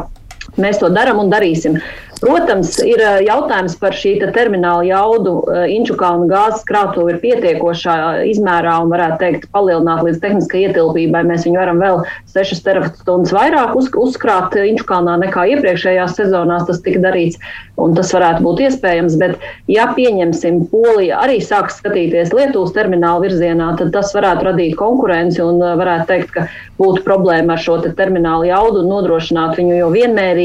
Mēs to darām un darīsim. Protams, ir jautājums par šī termināla jaudu. Inčukalna gāzes krātuve ir pietiekošā izmērā un varētu teikt palielināt līdz tehniskai ietilpībai. Mēs viņu varam vēl 6 terawatstundas vairāk uz, uzkrāt Inčukalnā nekā iepriekšējās sezonās tas tika darīts, tas varētu būt iespējams. Bet, ja pieņemsim, Polija arī sāks skatīties Lietuvas terminālu virzienā, tad tas varētu radīt konkurenci un varētu teikt, ka būtu problēma ar šo te terminālu jaudu un nodrošināt viņu jau vienmērīgi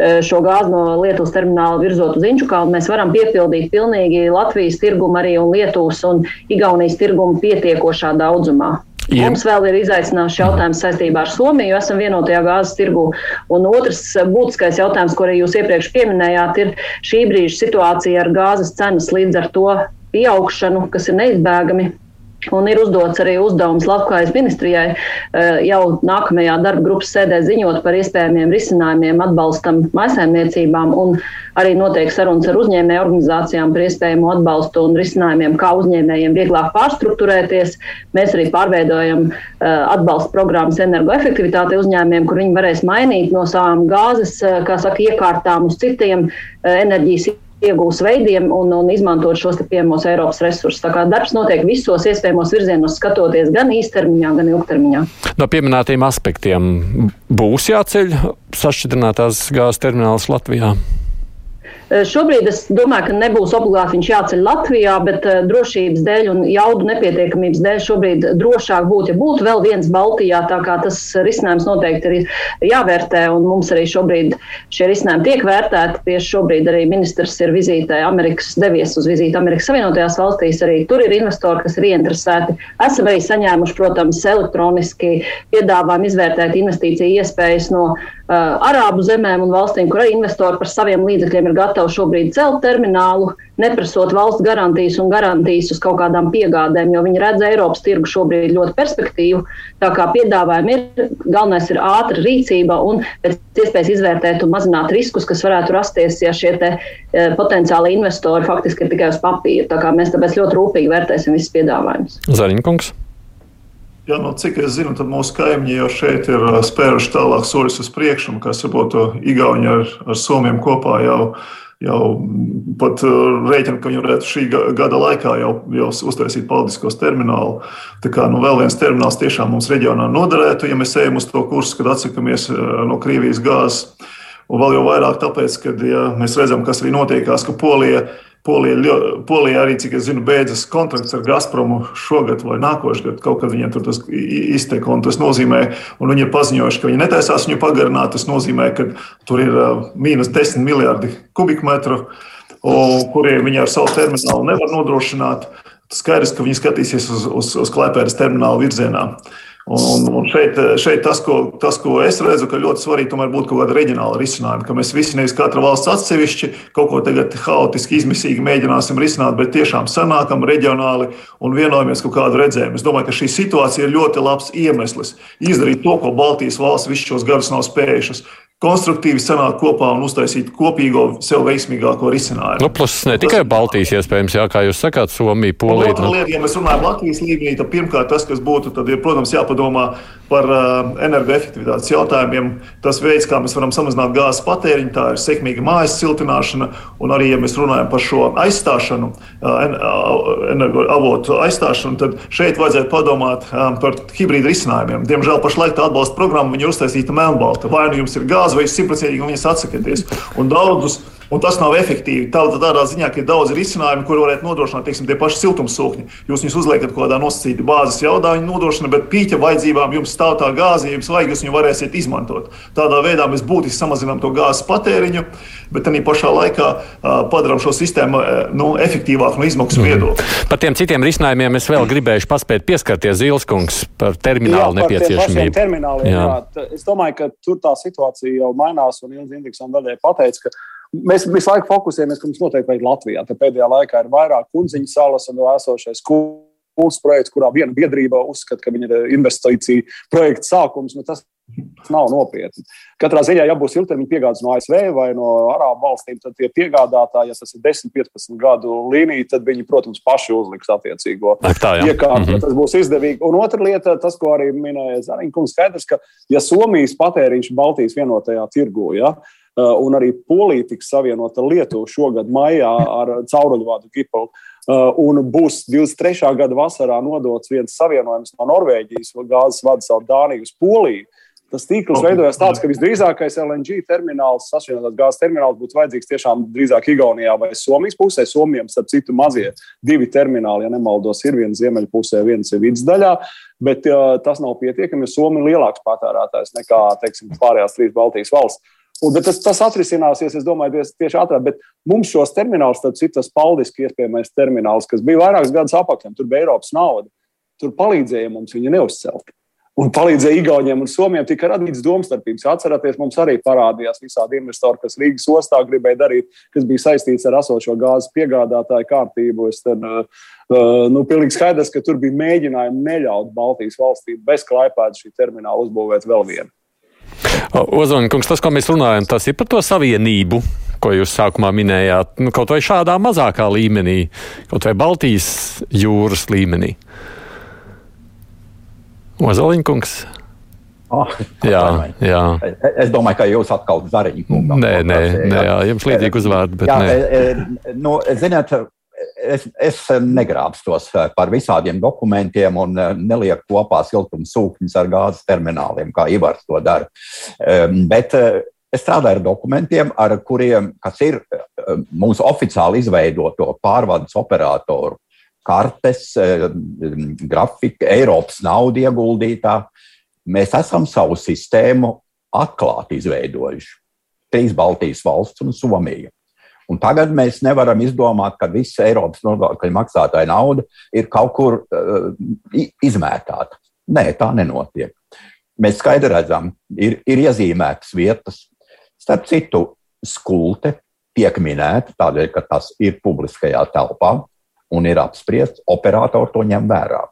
Eh, šo gāzi no Lietuvas termināla virzot uz Inčukalnu, mēs varam piepildīt pilnīgi Latvijas tirgumu arī un Lietuvas un Igaunijas tirgumu pietiekošā daudzumā. Ja. Mums vēl ir izaicināts jautājums saistībā ar Somiju, jo esam vienotajā gāzes tirgu. Un otrs būtiskais jautājums, ko arī jūs iepriekš pieminējāt, ir šī brīža situācija ar gāzes cenas līdz ar to pieaugšanu, kas ir neizbēgami Un ir uzdots arī uzdevums Latvijas ministrijai eh, jau nākamajā darba grupas sēdē ziņot par iespējamiem risinājumiem atbalstam maisaimniecībām un arī noteikti sarunas ar uzņēmēju organizācijām par iespējamo atbalstu un risinājumiem, kā uzņēmējiem vieglāk pārstruktūrēties. Mēs arī pārveidojam eh, atbalsta programmas energoefektivitāte uzņēmējiem, kur viņi varēs mainīt no savām gāzes, eh, kā saka, iekārtām uz citiem enerģijas iegūs veidiem un, un izmantot šos pieejamos Eiropas resursus. Tā kā darbs notiek visos iespējamos virzienos, skatoties gan īstermiņā, gan ilgtermiņā. No pieminētiem aspektiem būs jāceļ sašķidrinātās gāzes termināls Latvijā. Eh, šobrīd es domāju, ka nebūs obligāti viņš jāceļ Latvijā, bet uh, drošības dēļ un jaudu nepietiekamības dēļ šobrīd drošāk būtu, ja būtu vēl viens Baltijā. Tā kā tas risinājums noteikti ir jāvērtē, un mums arī šobrīd šie risinājumi tiek vērtēti. Tieši šobrīd arī ministrs ir vizītē Amerikas, devies uz vizīti Amerikas Savienotajās valstīs. Arī tur ir investori, kas ir ieinteresēti. Esam arī saņēmuši, protams, elektroniski piedāvājumu izvērtēt investīciju iespējas no Arābu zemēm un valstīm, kur arī investori par saviem līdzekļiem ir gatavi šobrīd celt terminālu, neprasot valsts garantijas un garantijas uz kaut kādām piegādēm, jo viņi redz Eiropas tirgu šobrīd ļoti perspektīvu. Tā kā piedāvājumi ir, galvenais ir ātra rīcība un pēc iespējas izvērtēt un mazināt riskus, kas varētu rasties, ja šie te, e, potenciāli investori faktiski ir tikai uz papīra. Tā kā mēs tāpēc ļoti rūpīgi vērtēsim visus piedāvājumus. Zaļņkungs. Ja, nu, cik es zinu, tad mūsu kaimiņi jau šeit ir spēruši tālāk soļus uz priekšu, kas varbūt Igauni ar, ar Somiem kopā jau jau pat rēķina, ka viņi varētu šī gada laikā jau, jau uztaisīt paldiskos terminālu. Tā kā nu, vēl viens termināls tiešām mums reģionā noderētu, ja mēs ejam uz to kursu, kad atsakamies no Krievijas gāzes. Un vēl jau vairāk tāpēc, ka ja mēs redzam, kas arī notiekās, ka Polija Polija, Polija arī, cik es zinu, beidzas kontrakts ar Gazpromu šogad vai nākošais gads. Kaut kad viņiem tur tas izteka, un tas nozīmē, un viņi ir paziņojuši, ka viņi netaisās viņu pagarināt. Tas nozīmē, ka tur ir mīnus 10 miljardi kubikmetru, kuriem viņi ar savu terminālu nevar nodrošināt. Skaidrs, ka viņi skatīsies uz, uz, uz Klaipēdas terminālu virzienā. Un, un šeit, šeit tas, ko, tas, ko es redzu, ka ļoti svarīgi tomēr būtu kaut kāda reģionāla risinājuma, ka mēs visi nevis katra valsts atsevišķi kaut ko tagad haotiski, izmisīgi mēģināsim risināt, bet tiešām sanākam reģionāli un vienojamies kaut kādu redzējumu. Es domāju, ka šī situācija ir ļoti labs iemesls izdarīt to, ko Baltijas valsts visus šos gadus nav spējušas konstruktīvi sanākt kopā un uztaisīt kopīgo, sev veiksmīgāko risinājumu. Nu, plus ne tikai Baltijas iespējams, jā, kā jūs sakāt, Somija, Polija. Otra nu. lieta, ja mēs runājam Latvijas līmenī, tad pirmkārt tas, kas būtu, tad ir, protams, jāpadomā par uh, energoefektivitātes jautājumiem. Tas veids, kā mēs varam samazināt gāzes patēriņu, tā ir sekmīga mājas siltināšana, un arī, ja mēs runājam par šo aizstāšanu, uh, energoavotu aizstāšanu, tad šeit vajadzētu padomāt uh, par hibrīdu risinājumiem. Diemžēl pašlaik tā atbalsta programma ir uztaisīta melnbalta. Vai nu jums ir gāze, vai simtprocentīgi viņas atsakieties. Un daudzus Un tas nav efektīvi. Tādā, tādā ziņā, ka ir daudz risinājumu, kur varētu nodrošināt teiksim, tie paši siltumsūkņi. Jūs viņus uzliekat kaut kādā nosacītā bāzes jaudā, viņa nodrošina, bet pīķa vajadzībām jums stāv tā gāze, ja jums vajag, jūs viņu varēsiet izmantot. Tādā veidā mēs būtiski samazinām to gāzes patēriņu, bet arī pašā laikā uh, padarām šo sistēmu uh, nu, efektīvāku no izmaksu mm. viedokļa. Par tiem citiem risinājumiem es vēl gribēju paspēt pieskarties Zilskungs par terminālu jā, nepieciešamību. Termināliem, jā. Jā, es domāju, ka tur tā situācija jau mainās, un Ilga Indeksona daļai pateica, ka Mēs visu laiku fokusējamies, ka mums noteikti vajag Latvijā. Te pēdējā laikā ir vairāk kundziņu salas un vēl esošais būs projekts, kurā viena biedrība uzskata, ka viņa ir investīcija projekta sākums. Nu, tas nav nopietni. Katrā ziņā, ja būs ilgtermiņa piegādes no ASV vai no Arābu valstīm, tad tie piegādātāji, ja tas ir 10, 15 gadu līnija, tad viņi, protams, paši uzliks attiecīgo iekārtu. Mm -hmm. Tas būs izdevīgi. Un otra lieta, tas, ko arī minēja Zariņkungs, skaidrs, ka ja Somijas patēriņš Baltijas vienotajā tirgu, ja, un arī Polija tiks savienota Lietuva šogad maijā ar cauruļvādu Kipelu. Uh, un būs 23. gada vasarā nodots viens savienojums no Norvēģijas gāzes vada caur Dāniju uz Poliju. Tas tīkls veidojas tāds, ka visdrīzākais LNG termināls, sašķeltās gāzes termināls, būtu vajadzīgs tiešām drīzāk Igaunijā vai Somijas pusē. Somijam, starp citu, mazie divi termināli, ja nemaldos, ir viens ziemeļu pusē, viens ir vidusdaļā. Bet uh, tas nav pietiekami, jo Somija ir lielāks patērētājs nekā teiksim, pārējās trīs Baltijas valsts. Un, tas, tas atrisināsies, es domāju, tieši ātrāk. Bet mums šos terminālus, tad citas paldiski iespējamais termināls, kas bija vairākus gadus apakšā, tur bija Eiropas nauda. Tur palīdzēja mums viņu neuzcelt un palīdzēja Igauniem un Somijam, tika radīts domstarpības. Atcerieties, mums arī parādījās visādi investori, kas Rīgas ostā gribēja darīt, kas bija saistīts ar esošo gāzes piegādātāju kārtību. Es tad, uh, nu, pilnīgi skaidrs, ka tur bija mēģinājumi neļaut Baltijas valstīm bez klaipēdas šī termināla uzbūvēt vēl vienu. Ozoņkungs, tas, ko mēs runājam, tas ir par to savienību, ko jūs sākumā minējāt, nu, kaut vai šādā mazākā līmenī, kaut vai Baltijas jūras līmenī. Ozoliņkungs. Oh, jā, jā. Es domāju, ka jūs atkal kungam. Nē, nē, nē jā, jums līdzīgi uzvārdi, jā, nē. E, e, nu, ziniet, es, es negrābstos par visādiem dokumentiem un nelieku kopā siltuma sūkņus ar gāzes termināliem, kā Ivars to dara. Bet es strādāju ar dokumentiem, ar kuriem, kas ir mūsu oficiāli izveidoto pārvades operatoru kartes, eh, grafika, Eiropas naudu ieguldītā. Mēs esam savu sistēmu atklāti izveidojuši. Trīs Baltijas valsts un Somija. Un tagad mēs nevaram izdomāt, ka visa Eiropas nodokļu maksātāja nauda ir kaut kur uh, izmētāta. Nē, tā nenotiek. Mēs skaidri redzam, ir, ir iezīmētas vietas. Starp citu, skulte tiek minēta tādēļ, ka tas ir publiskajā telpā un ir apspriests, operatori to ņem vērā.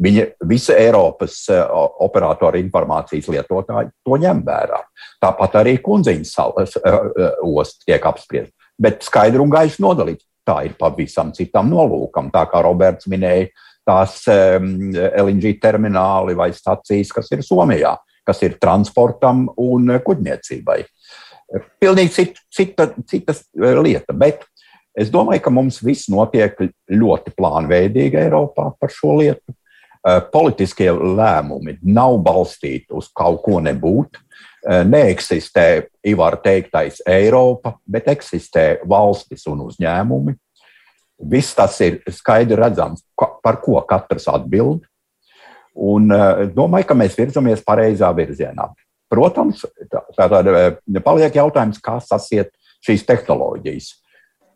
Viņa visa Eiropas uh, operatoru informācijas lietotāji to ņem vērā. Tāpat arī kundziņas salas uh, uh, ostas tiek apspriesta. Bet skaidri un gaiši nodalīts. Tā ir pavisam citam nolūkam. Tā kā Roberts minēja, tās LNG termināli vai stacijas, kas ir Somijā, kas ir transportam un kuģniecībai. Pilnīgi cita, cita, cita lieta. Bet Es domāju, ka mums viss notiek ļoti plānveidīgi Eiropā par šo lietu. Eh, politiskie lēmumi nav balstīti uz kaut ko nebūt. Eh, neeksistē, Ivar teiktais, Eiropa, bet eksistē valstis un uzņēmumi. Viss tas ir skaidri redzams, par ko katrs atbild. Un eh, domāju, ka mēs virzamies pareizā virzienā. Protams, tā, tā, tā paliek jautājums, kā sasiet šīs tehnoloģijas.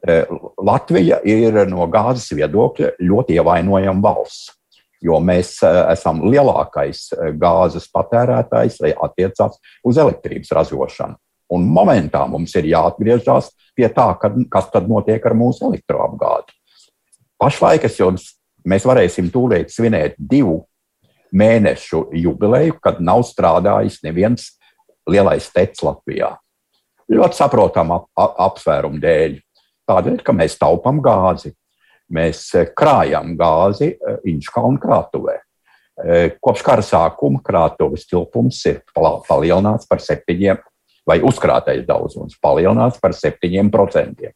Eh, Latvija ir no gāzes viedokļa ļoti ievainojama valsts, jo mēs eh, esam lielākais eh, gāzes patērētājs, lai attiecās uz elektrības ražošanu. Un momentā mums ir jāatgriežas pie tā, kad, kas tad notiek ar mūsu elektroapgādi. Pašlaik jums, mēs varēsim tūlīt svinēt divu mēnešu jubileju, kad nav strādājis neviens lielais teiks Latvijā. Ļoti saprotamu ap, ap, apsvērumu dēļ. Tādēļ, ka mēs taupām gāzi. Mēs eh, krājam gāzi eh, Inčkalnu krātuvē. Eh, kopš kara sākuma krātuves tilpums ir palielināts par septiņiem, vai uzkrātais daudzums palielināts par septiņiem procentiem.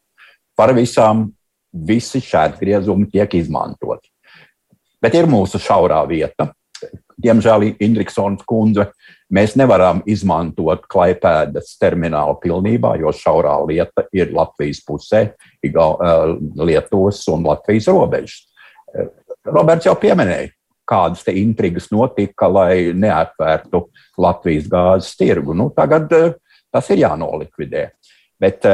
Par visām visi šķērtgriezumi tiek izmantoti. Bet ir mūsu šaurā vieta, diemžēl Indriksons kundze, mēs nevaram izmantot klaipēdas terminālu pilnībā, jo šaurā lieta ir Latvijas pusē, Lietuvas un Latvijas robežas. Roberts jau pieminēja, kādas intrigas notika, lai neatvērtu Latvijas gāzes tirgu. Nu, tagad tas ir jānolikvidē. Bet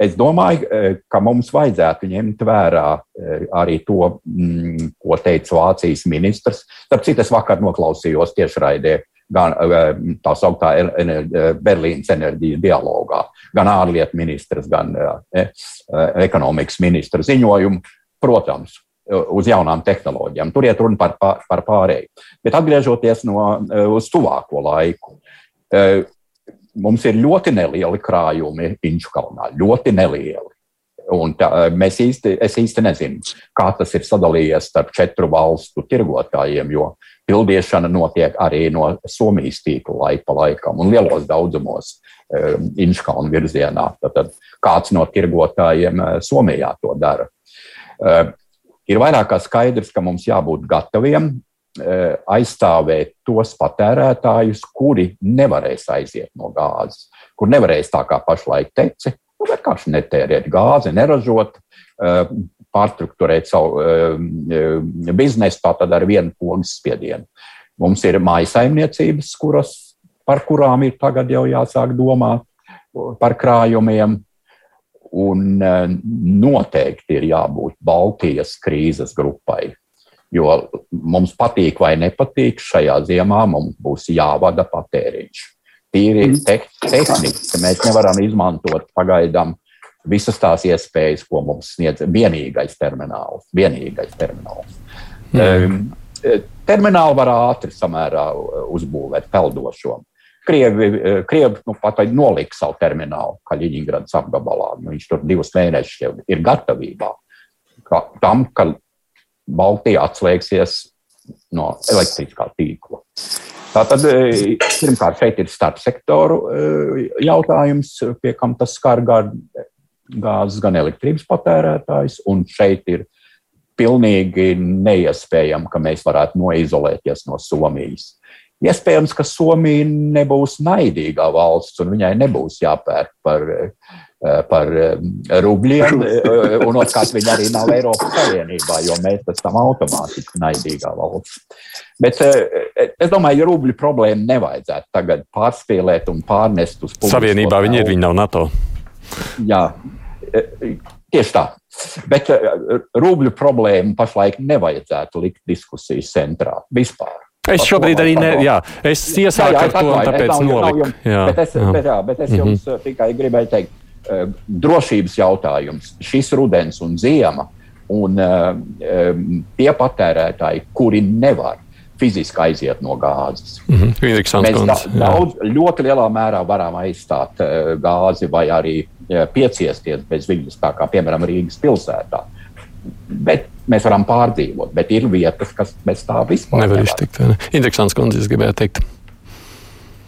Es domāju, eh, ka mums vajadzētu ņemt vērā eh, arī to, mm, ko teica Vācijas ministrs. Starp citu, es vakar noklausījos tiešraidē gan eh, tā sauktā Berlīnas enerģijas dialogā, gan ārlietu ministrs, gan ekonomikas ministra ziņojumu. Protams, uz jaunām tehnoloģijām. Tur iet runa par, par, pārēju. Bet atgriežoties no, uz tuvāko laiku, mums ir ļoti nelieli krājumi Inču kalnā. Ļoti nelieli. Un tā, mēs īsti, es īsti nezinu, kā tas ir sadalījies starp četru valstu tirgotājiem, jo pildīšana notiek arī no Somijas tīkla laika laikam un lielos daudzumos um, Inškalnu virzienā. Tad kāds no tirgotājiem uh, Somijā to dara. Uh, ir vairāk kā skaidrs, ka mums jābūt gataviem aizstāvēt tos patērētājus, kuri nevarēs aiziet no gāzes, kur nevarēs tā kā pašlaik teci Nu, vienkārši netērēt gāzi, neražot, eh, pārstruktūrēt savu eh, biznesu, tātad ar vienu pogas spiedienu. Mums ir mājasaimniecības, kuras, par kurām ir tagad jau jāsāk domāt par krājumiem, un noteikti ir jābūt Baltijas krīzes grupai. Jo mums patīk vai nepatīk, šajā ziemā mums būs jāvada patēriņš tīri mm. te, tehniski mēs nevaram izmantot pagaidām visas tās iespējas, ko mums sniedz vienīgais termināls. Vienīgais termināls. Mm. Terminālu var ātri samērā uzbūvēt peldošo. Krievi, Krievi nu, pat nolika savu terminālu Kaļiņģeradas apgabalā. Nu, viņš tur divus mēnešus jau ir gatavībā tam, ka Baltija atslēgsies no elektriskā tīkla. Tātad, e, pirmkārt, šeit ir starpsektoru e, jautājums, pie kam tas skar gan gāzes, gan elektrības patērētājs, un šeit ir pilnīgi neiespējami, ka mēs varētu noizolēties no Somijas. Iespējams, ka Somija nebūs naidīgā valsts, un viņai nebūs jāpērk par Eh, par eh, rubļiem, eh, un otrkārt viņi arī nav Eiropas Savienībā, jo mēs esam automātiski naidīgā valsts. Bet es domāju, ka rubļu problēmu nevajadzētu tagad pārspīlēt un pārnest uz pusi. Savienībā viņi ir, viņi nav NATO. Jā, tieši tā. Bet rubļu problēmu pašlaik nevajadzētu likt diskusijas centrā vispār. Es šobrīd arī ne, jā, es iesāku jā, jā, ar to, un tāpēc noliku. Jā, bet es, jā. Bet, jā, bet es jums mm -hmm. tikai gribēju teikt, Eh, drošības jautājums, šis rudens un ziema, un eh, tie patērētāji, kuri nevar fiziski aiziet no gāzes. Mm -hmm. Mēs da, daudz, ļoti lielā mērā varam aizstāt gāzi vai arī pieciesties bez viņas, tā kā piemēram Rīgas pilsētā. Bet mēs varam pārdzīvot, bet ir vietas, kas bez tā vispār nevar iztikt. Interesants kundze, es gribēju teikt.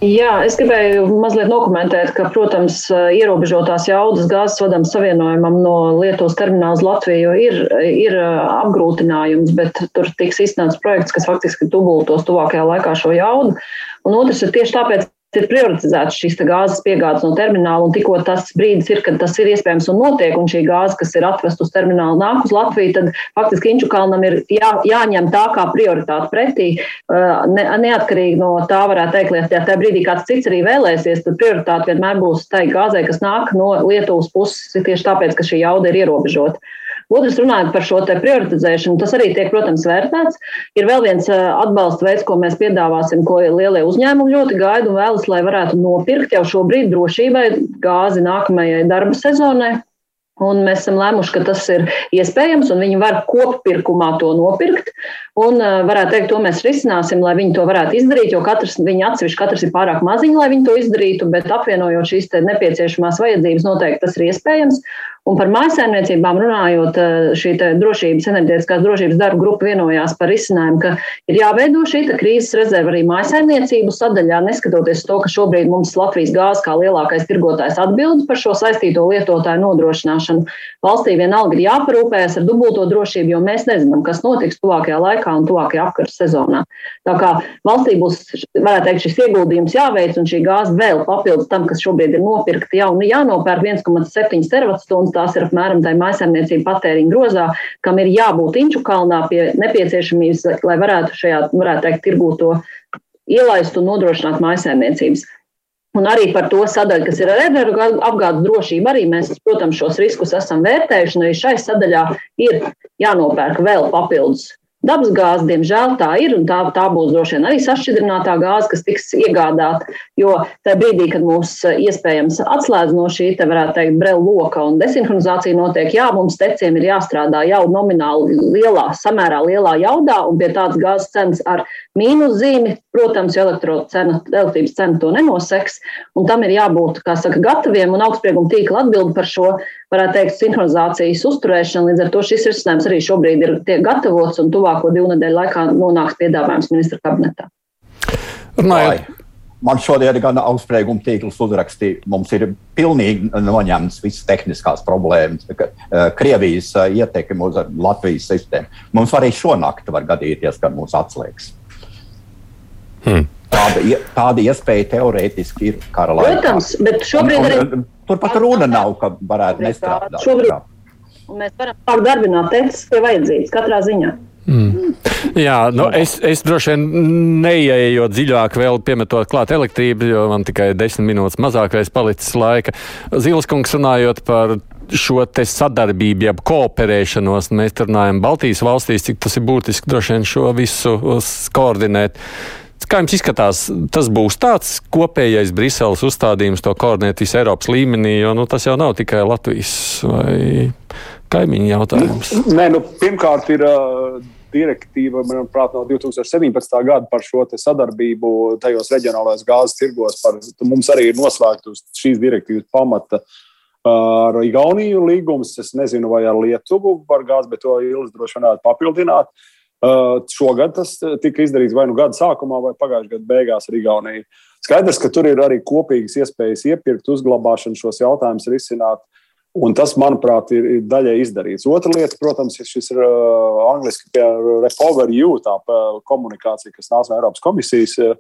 Jā, es gribēju mazliet dokumentēt, ka, protams, ierobežotās jaudas gāzes vadam savienojumam no Lietuvas termināla uz Latviju ir, ir apgrūtinājums, bet tur tiks izsnāts projekts, kas faktiski dubultos tuvākajā laikā šo jaudu. Un otrs ir tieši tāpēc, ir prioritizētas šīs gāzes piegādes no termināla, un tikko tas brīdis ir, kad tas ir iespējams un notiek, un šī gāze, kas ir atvest uz terminālu, nāk uz Latviju, tad faktiski Inču kalnam ir jā, jāņem tā kā prioritāte pretī. Ne, neatkarīgi no tā, varētu teikt, ja tajā brīdī kāds cits arī vēlēsies, tad prioritāte vienmēr būs tai gāzei, kas nāk no Lietuvas puses, tieši tāpēc, ka šī jauda ir ierobežota. Otrs, runājot par šo prioritizēšanu, tas arī tiek, protams, vērtēts. Ir vēl viens atbalsta veids, ko mēs piedāvāsim, ko lielie uzņēmumi ļoti gaida un vēlas, lai varētu nopirkt jau šobrīd drošībai gāzi nākamajai darba sezonai. Un mēs esam lēmuši, ka tas ir iespējams, un viņi var koppirkumā to nopirkt. Un varētu teikt, to mēs risināsim, lai viņi to varētu izdarīt, jo katrs, viņi atsevišķi katrs ir pārāk maziņi, lai viņi to izdarītu, bet apvienojot šīs nepieciešamās vajadzības, noteikti tas ir iespējams. Un par mājsaimniecībām runājot, šī drošības, enerģētiskās drošības darba grupa vienojās par izcinājumu, ka ir jāveido šī krīzes rezerve arī mājsaimniecību sadaļā, neskatoties to, ka šobrīd mums Latvijas gāzes kā lielākais tirgotājs atbild par šo saistīto lietotāju nodrošināšanu. Valstī vienalga ir jāparūpējas ar dubulto drošību, jo mēs nezinām, kas notiks tuvākajā laikā un tuvākajā apkaras sezonā. Tā kā valstī būs, varētu teikt, šis ieguldījums jāveic un šī gāze vēl papildus tam, kas šobrīd ir nopirkta, jau jānopērk 1,7 terawatstundas tās ir apmēram tā maisaimniecība patēriņa grozā, kam ir jābūt Inču kalnā pie nepieciešamības, lai varētu šajā, varētu teikt, tirgū to ielaist un nodrošināt maisaimniecības. Un arī par to sadaļu, kas ir ar energo apgādes drošību, arī mēs, protams, šos riskus esam vērtējuši. Arī šai sadaļā ir jānopērk vēl papildus Dabasgāze, diemžēl, tā ir, un tā, tā būs droši vien arī sašķidrinātā gāze, kas tiks iegādāta. Jo tajā brīdī, kad mūs eh, iespējams atslēdz no šī, te varētu teikt, brelu loka un desinhronizācija notiek, jā, mums teciem ir jāstrādā jau nomināli lielā, samērā lielā jaudā, un pie tādas gāzes cenas ar mīnus zīmi, protams, cena, elektrības cena to nenoseks, un tam ir jābūt, kā saka, gataviem, un augstsprieguma tīkla atbildi par šo, varētu teikt, sinhronizācijas uzturēšanu. Līdz ar to šis risinājums arī šobrīd ir tiek gatavots un tuvāk tuvāko divu nedēļu laikā nonāks piedāvājums ministra kabinetā. Runājot. Man šodien gan augstsprieguma tīkls uzrakstīja, mums ir pilnīgi noņemts visas tehniskās problēmas, eh, Krievijas eh, ietekme uz Latvijas sistēmu. Mums arī šonakt var gadīties, ka mūs atslēgs. Hmm. Tāda, tāda iespēja teorētiski ir kara laikā. Protams, bet šobrīd un, un, arī. Turpat runa nav, ka varētu nestrādāt. Šobrīd mēs varam sākt darbināt tekstus pie vajadzības katrā ziņā. Mm. Jā, nu es, es droši vien neieejot dziļāk, vēl piemetot klāt elektrību, jo man tikai desmit minūtes mazākais palicis laika. Zilskungs runājot par šo te sadarbību, jeb kooperēšanos, mēs runājam Baltijas valstīs, cik tas ir būtiski droši vien šo visu koordinēt. Kā jums izskatās, tas būs tāds kopējais Briseles uzstādījums to koordinēt visā Eiropas līmenī, jo nu, tas jau nav tikai Latvijas vai kaimiņu jautājums? Nē, nu, pirmkārt ir uh, direktīva, manuprāt, no 2017. gada par šo sadarbību tajos reģionālajos gāzes tirgos. Par, mums arī ir noslēgta uz šīs direktīvas pamata. Ar Igauniju līgums, es nezinu, vai ar Lietuvu par gāzi, bet to Ilis droši vien varētu papildināt. Uh, šogad tas tika izdarīts vai nu gada sākumā, vai pagājušā gada beigās ar Igauniju. Skaidrs, ka tur ir arī kopīgas iespējas iepirkt, uzglabāšanu šos jautājumus risināt. Un tas, manuprāt, ir, ir daļai izdarīts. Otra lieta, protams, ir šis uh, angļuiski pie Repower U, tā komunikācija, kas nāca no Eiropas komisijas uh,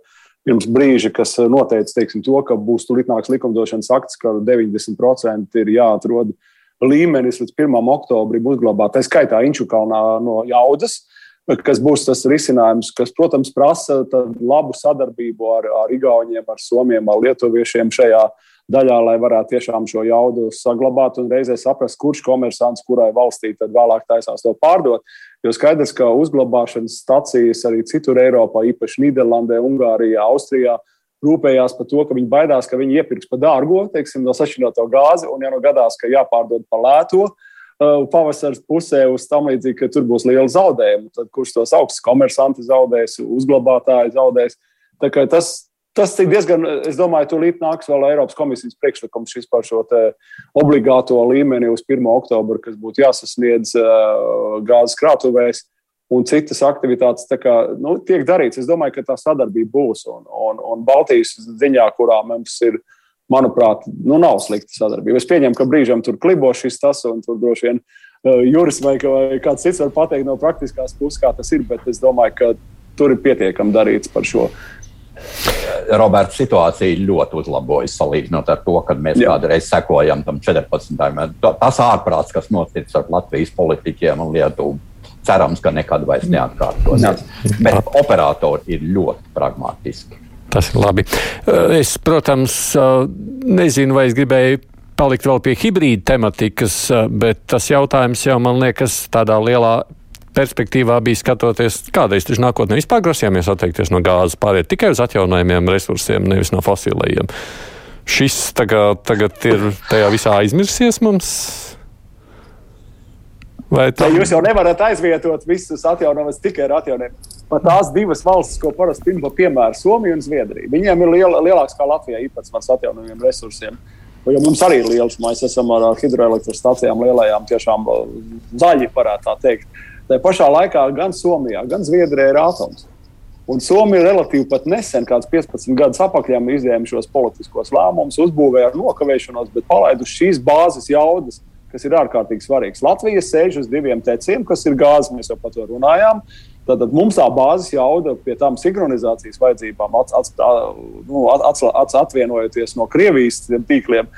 pirms brīža, kas noteica teiksim, to, ka būs tūlīt nāks likumdošanas akts, ka 90% ir jāatrod līmenis līdz 1. oktobrim uzglabāt. Tā skaitā Inčukalnā no jaudas. Kas būs tas risinājums, kas, protams, prasa labu sadarbību ar, ar Igauniem, ar Somiem, ar Lietuviešiem šajā daļā, lai varētu tiešām šo jaudu saglabāt un reizē saprast, kurš komersants kurai valstī tad vēlāk taisās to pārdot. Jo skaidrs, ka uzglabāšanas stacijas arī citur Eiropā, īpaši Nīderlandē, Ungārijā, Austrijā, rūpējās par to, ka viņi baidās, ka viņi iepirks par dārgo, teiksim, no sašķinoto gāzi, un ja nu gadās, ka jāpārdod par lēto, uh, pavasaras pusē uz tam līdzīgi, ka tur būs liela zaudējuma. Tad kurš tos augstus komersanti zaudēs, uzglabātāji zaudēs. Tas, Tas ir diezgan, es domāju, tūlīt nāks vēl Eiropas komisijas priekšlikums šis par šo obligāto līmeni uz 1. oktobru, kas būtu jāsasniedz uh, gāzes krātuvēs un citas aktivitātes. Kā, nu, tiek darīts. Es domāju, ka tā sadarbība būs. Un, un, un Baltijas ziņā, kurā mums ir, manuprāt, nu, nav slikta sadarbība. Es pieņemu, ka brīžam tur klibo šis tas, un tur droši vien uh, Juris vai, vai kāds cits var pateikt no praktiskās puses, kā tas ir, bet es domāju, ka tur ir pietiekami darīts par šo Roberts, situācija ļoti uzlabojas salīdzinot ar to, kad mēs Jā. kādreiz sekojam tam 14. Tas ārprāts, kas noticis ar Latvijas politiķiem un Lietuvu, cerams, ka nekad vairs neatkārtosies. Bet operatori ir ļoti pragmatiski. Tas ir labi. Es, protams, nezinu, vai es gribēju palikt vēl pie hibrīda tematikas, bet tas jautājums jau man liekas tādā lielā perspektīvā bija skatoties, kādreiz taču nākotnē vispār grasījāmies atteikties no gāzes, pāriet tikai uz atjaunojumiem resursiem, nevis no fosilējiem. Šis tagad, tagad ir tajā visā aizmirsies mums. Vai tā... Jūs jau nevarat aizvietot visus atjaunojumus tikai ar atjaunojumiem. Pat tās divas valstis, ko parasti pieņem piemēru, Somija un Zviedrija, viņiem ir liela, lielāks kā Latvijā īpatsvars atjaunojumiem resursiem. Jo mums arī ir liels, mēs esam ar hidroelektrostacijām lielajām, tiešām zaļi, varētu tā teikt. Tā pašā laikā gan Somijā, gan Zviedrijā ir atoms. Un Somija relatīvi pat nesen, kāds 15 gadus atpakaļ, izņēma šos politiskos lēmumus, uzbūvēja ar nokavēšanos, bet palaiduši šīs bāzes jaudas, kas ir ārkārtīgi svarīgas. Latvija sēž uz diviem teciem, kas ir gāze, mēs jau par to runājām. Tātad mums tā bāzes jauda pie tām sinhronizācijas vajadzībām, ats, ats, nu, ats, ats, atvienojoties no Krievijas tīkliem,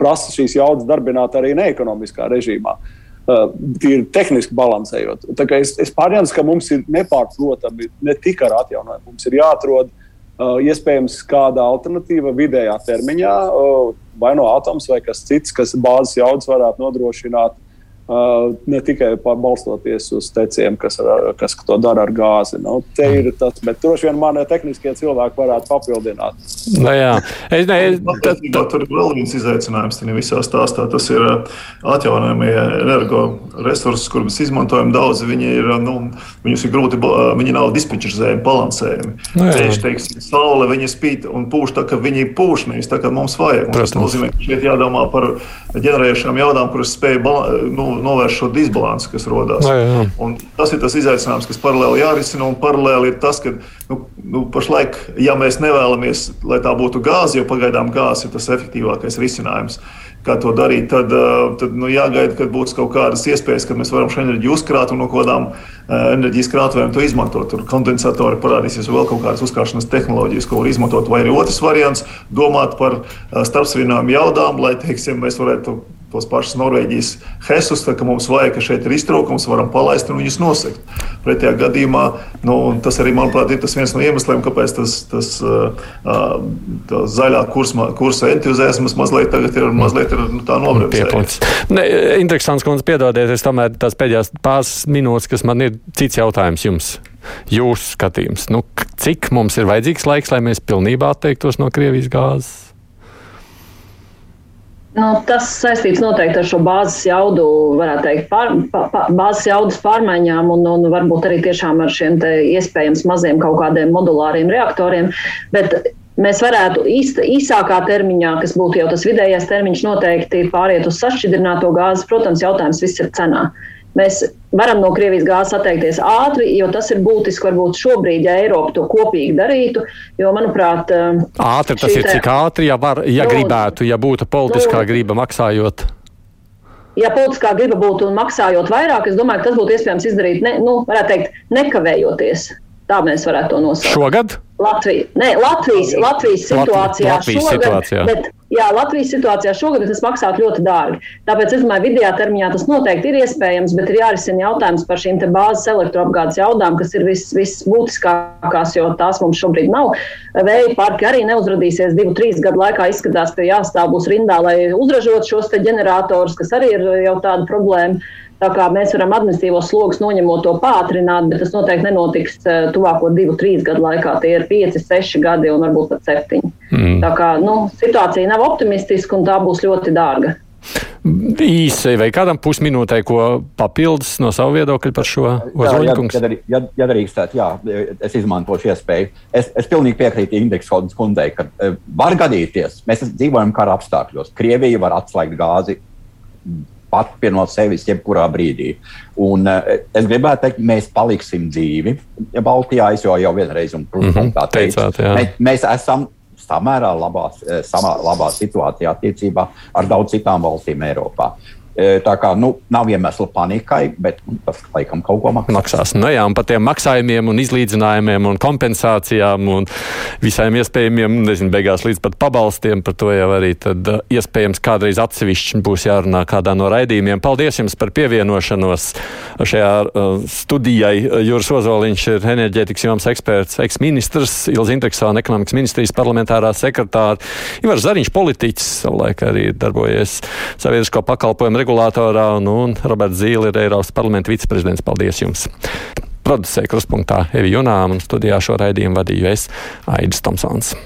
prasa šīs jaudas darbināt arī neekonomiskā režīmā. Uh, tīri tehniski balansējot. Es, es pārņēmu, ka mums ir nepārprotami ne tikai ar atjaunojumu. Mums ir jāatrod uh, iespējams kāda alternatīva vidējā termiņā, uh, vai no atoms vai kas cits, kas bāzes jaudas varētu nodrošināt Uh, ne tikai balstoties uz teciem, kas, ar, kas to dara ar gāzi. Nu, te ir tas, bet droši vien mani tehniskie cilvēki varētu papildināt. No nu jā, es nezinu, kas tur ir vēl viens izaicinājums. Tajā visā stāstā tas ir atjaunojamie energoresursi, kurus mēs izmantojam daudz. Viņi ir, nu, viņus ir grūti, viņi nav dispečerizējami, balansējami. No nu Tieši teiksim, saule viņi spīd un pūš tā, ka viņi pūš nevis tā, kā mums vajag. Tas nozīmē, ka šeit jādomā par ģenerējušām jaudām, kuras spēj nu, novērst šo disbalansu, kas rodas. Tas ir tas izaicinājums, kas paralēli jārisina. Un paralēli ir tas, ka nu, nu, pašlaik, ja mēs nevēlamies, lai tā būtu gāze, jo pagaidām gāze ir tas efektīvākais risinājums. Kā to darīt, tad, tad nu, jāgaida, kad būs kaut kādas iespējas, ka mēs varam šo enerģiju uzkrāt un no kādām enerģijas krātuvēm to izmantot. Tur kondensatori parādīsies vēl kaut kādas uzkrāšanas tehnoloģijas, ko var izmantot. Vai arī otrs variants - domāt par starpsvienojumu jaudām, lai teiksim, mēs varētu tos pašus Norvēģijas hesus, ka mums vajag, ka šeit ir iztrūkums, varam palaist un viņus nosegt. Pretējā gadījumā nu, tas arī, manuprāt, ir tas viens no iemesliem, kāpēc tas, tas uh, zaļā kursa, kursa entuziasms mazliet tagad ir, mazliet ir nu, tā nobremzēts. Interesants, kundze, piedodiet, es tomēr tās pēdējās pāris minūtes, kas man ir cits jautājums jums. Jūsu skatījums, nu, cik mums ir vajadzīgs laiks, lai mēs pilnībā atteiktos no Krievijas gāzes? Nu, tas saistīts noteikti ar šo bāzes jaudu, varētu teikt, pār, pār, bāzes jaudas pārmaiņām un, un varbūt arī tiešām ar šiem iespējams maziem kaut kādiem modulāriem reaktoriem. Bet mēs varētu īsta, īsākā termiņā, kas būtu jau tas vidējais termiņš, noteikti pāriet uz sašķidrināto gāzi. Protams, jautājums viss ir cenā. Mēs varam no Krievijas gāzes atteikties ātri, jo tas ir būtiski varbūt šobrīd, ja Eiropa to kopīgi darītu. Jo, manuprāt, ātri tas ir cik ātri, ja, var, ja lūdzu, gribētu, ja būtu politiskā lūdzu. griba maksājot. Ja politiskā griba būtu un maksājot vairāk, es domāju, ka tas būtu iespējams izdarīt, ne, nu, varētu teikt, nekavējoties. Tā mēs varētu to nosaukt. Šogad? Latvija, ne, Latvijas, Latvijas situācijā Latvijas šogad, situācijā. Bet, jā, Latvijas situācijā šogad tas maksātu ļoti dārgi. Tāpēc es domāju, vidējā termiņā tas noteikti ir iespējams, bet ir jārisina jautājums par šīm bāzes elektroapgādes jaudām, kas ir visbūtiskākās, jo tās mums šobrīd nav. Vēja parki arī neuzradīsies divu, trīs gadu laikā. Izskatās, ka jāstāv būs rindā, lai uzražot šos ģeneratorus, kas arī ir jau tāda problēma. Tā kā mēs varam administratīvos slogus noņemot to pātrināt, bet tas noteikti nenotiks eh, tuvāko divu, trīs gadu laikā. Tie ir pieci, seši gadi un varbūt pat septiņi. Mm. Tā kā nu, situācija nav optimistiska un tā būs ļoti dārga. Īsi vai kādam pusminūtei, ko papildus no savu viedokļa par šo ozoļkungu? Ja, ja, ja drīkstētu, jā, es izmantošu iespēju. Es, es pilnīgi piekrītu Indeksa kundzei, ka uh, var gadīties, mēs dzīvojam kara apstākļos. Krievija var atslēgt gāzi no sevis jebkurā brīdī. Un, uh, es gribētu teikt, mēs paliksim dzīvi Baltijā. Es jau, jau vienreiz un mm -hmm, teicu, teicāt, mēs, mēs esam samērā labā, eh, samā, labā situācijā attiecībā ar daudz citām valstīm Eiropā. Tā kā nu, nav iemesla panikai, bet nu, tas laikam kaut ko maksās. maksās. Nu, jā, un par tiem maksājumiem, un izlīdzinājumiem, un kompensācijām un visiem iespējamiem, nezinu, beigās līdz pat pabalstiem. Par to jau arī tad, iespējams kādreiz atsevišķi būs jārunā kādā no raidījumiem. Paldies jums par pievienošanos šajā uh, studijai. Jūras Ozoliņš ir enerģētikas joms eksperts, eksministrs, Ilza Intriksāna, ekonomikas ministrijas parlamentārā sekretāra, Ivar Zariņš, politiķis, savulaik arī darbojies sabiedrisko pakalpojumu regulātorā, nu, un Roberts Zīle ir Eiropas parlamenta viceprezidents. Paldies jums! Producēja kruspunktā Evi Junām un studijā šo raidījumu vadīju es Aidis Tomsons.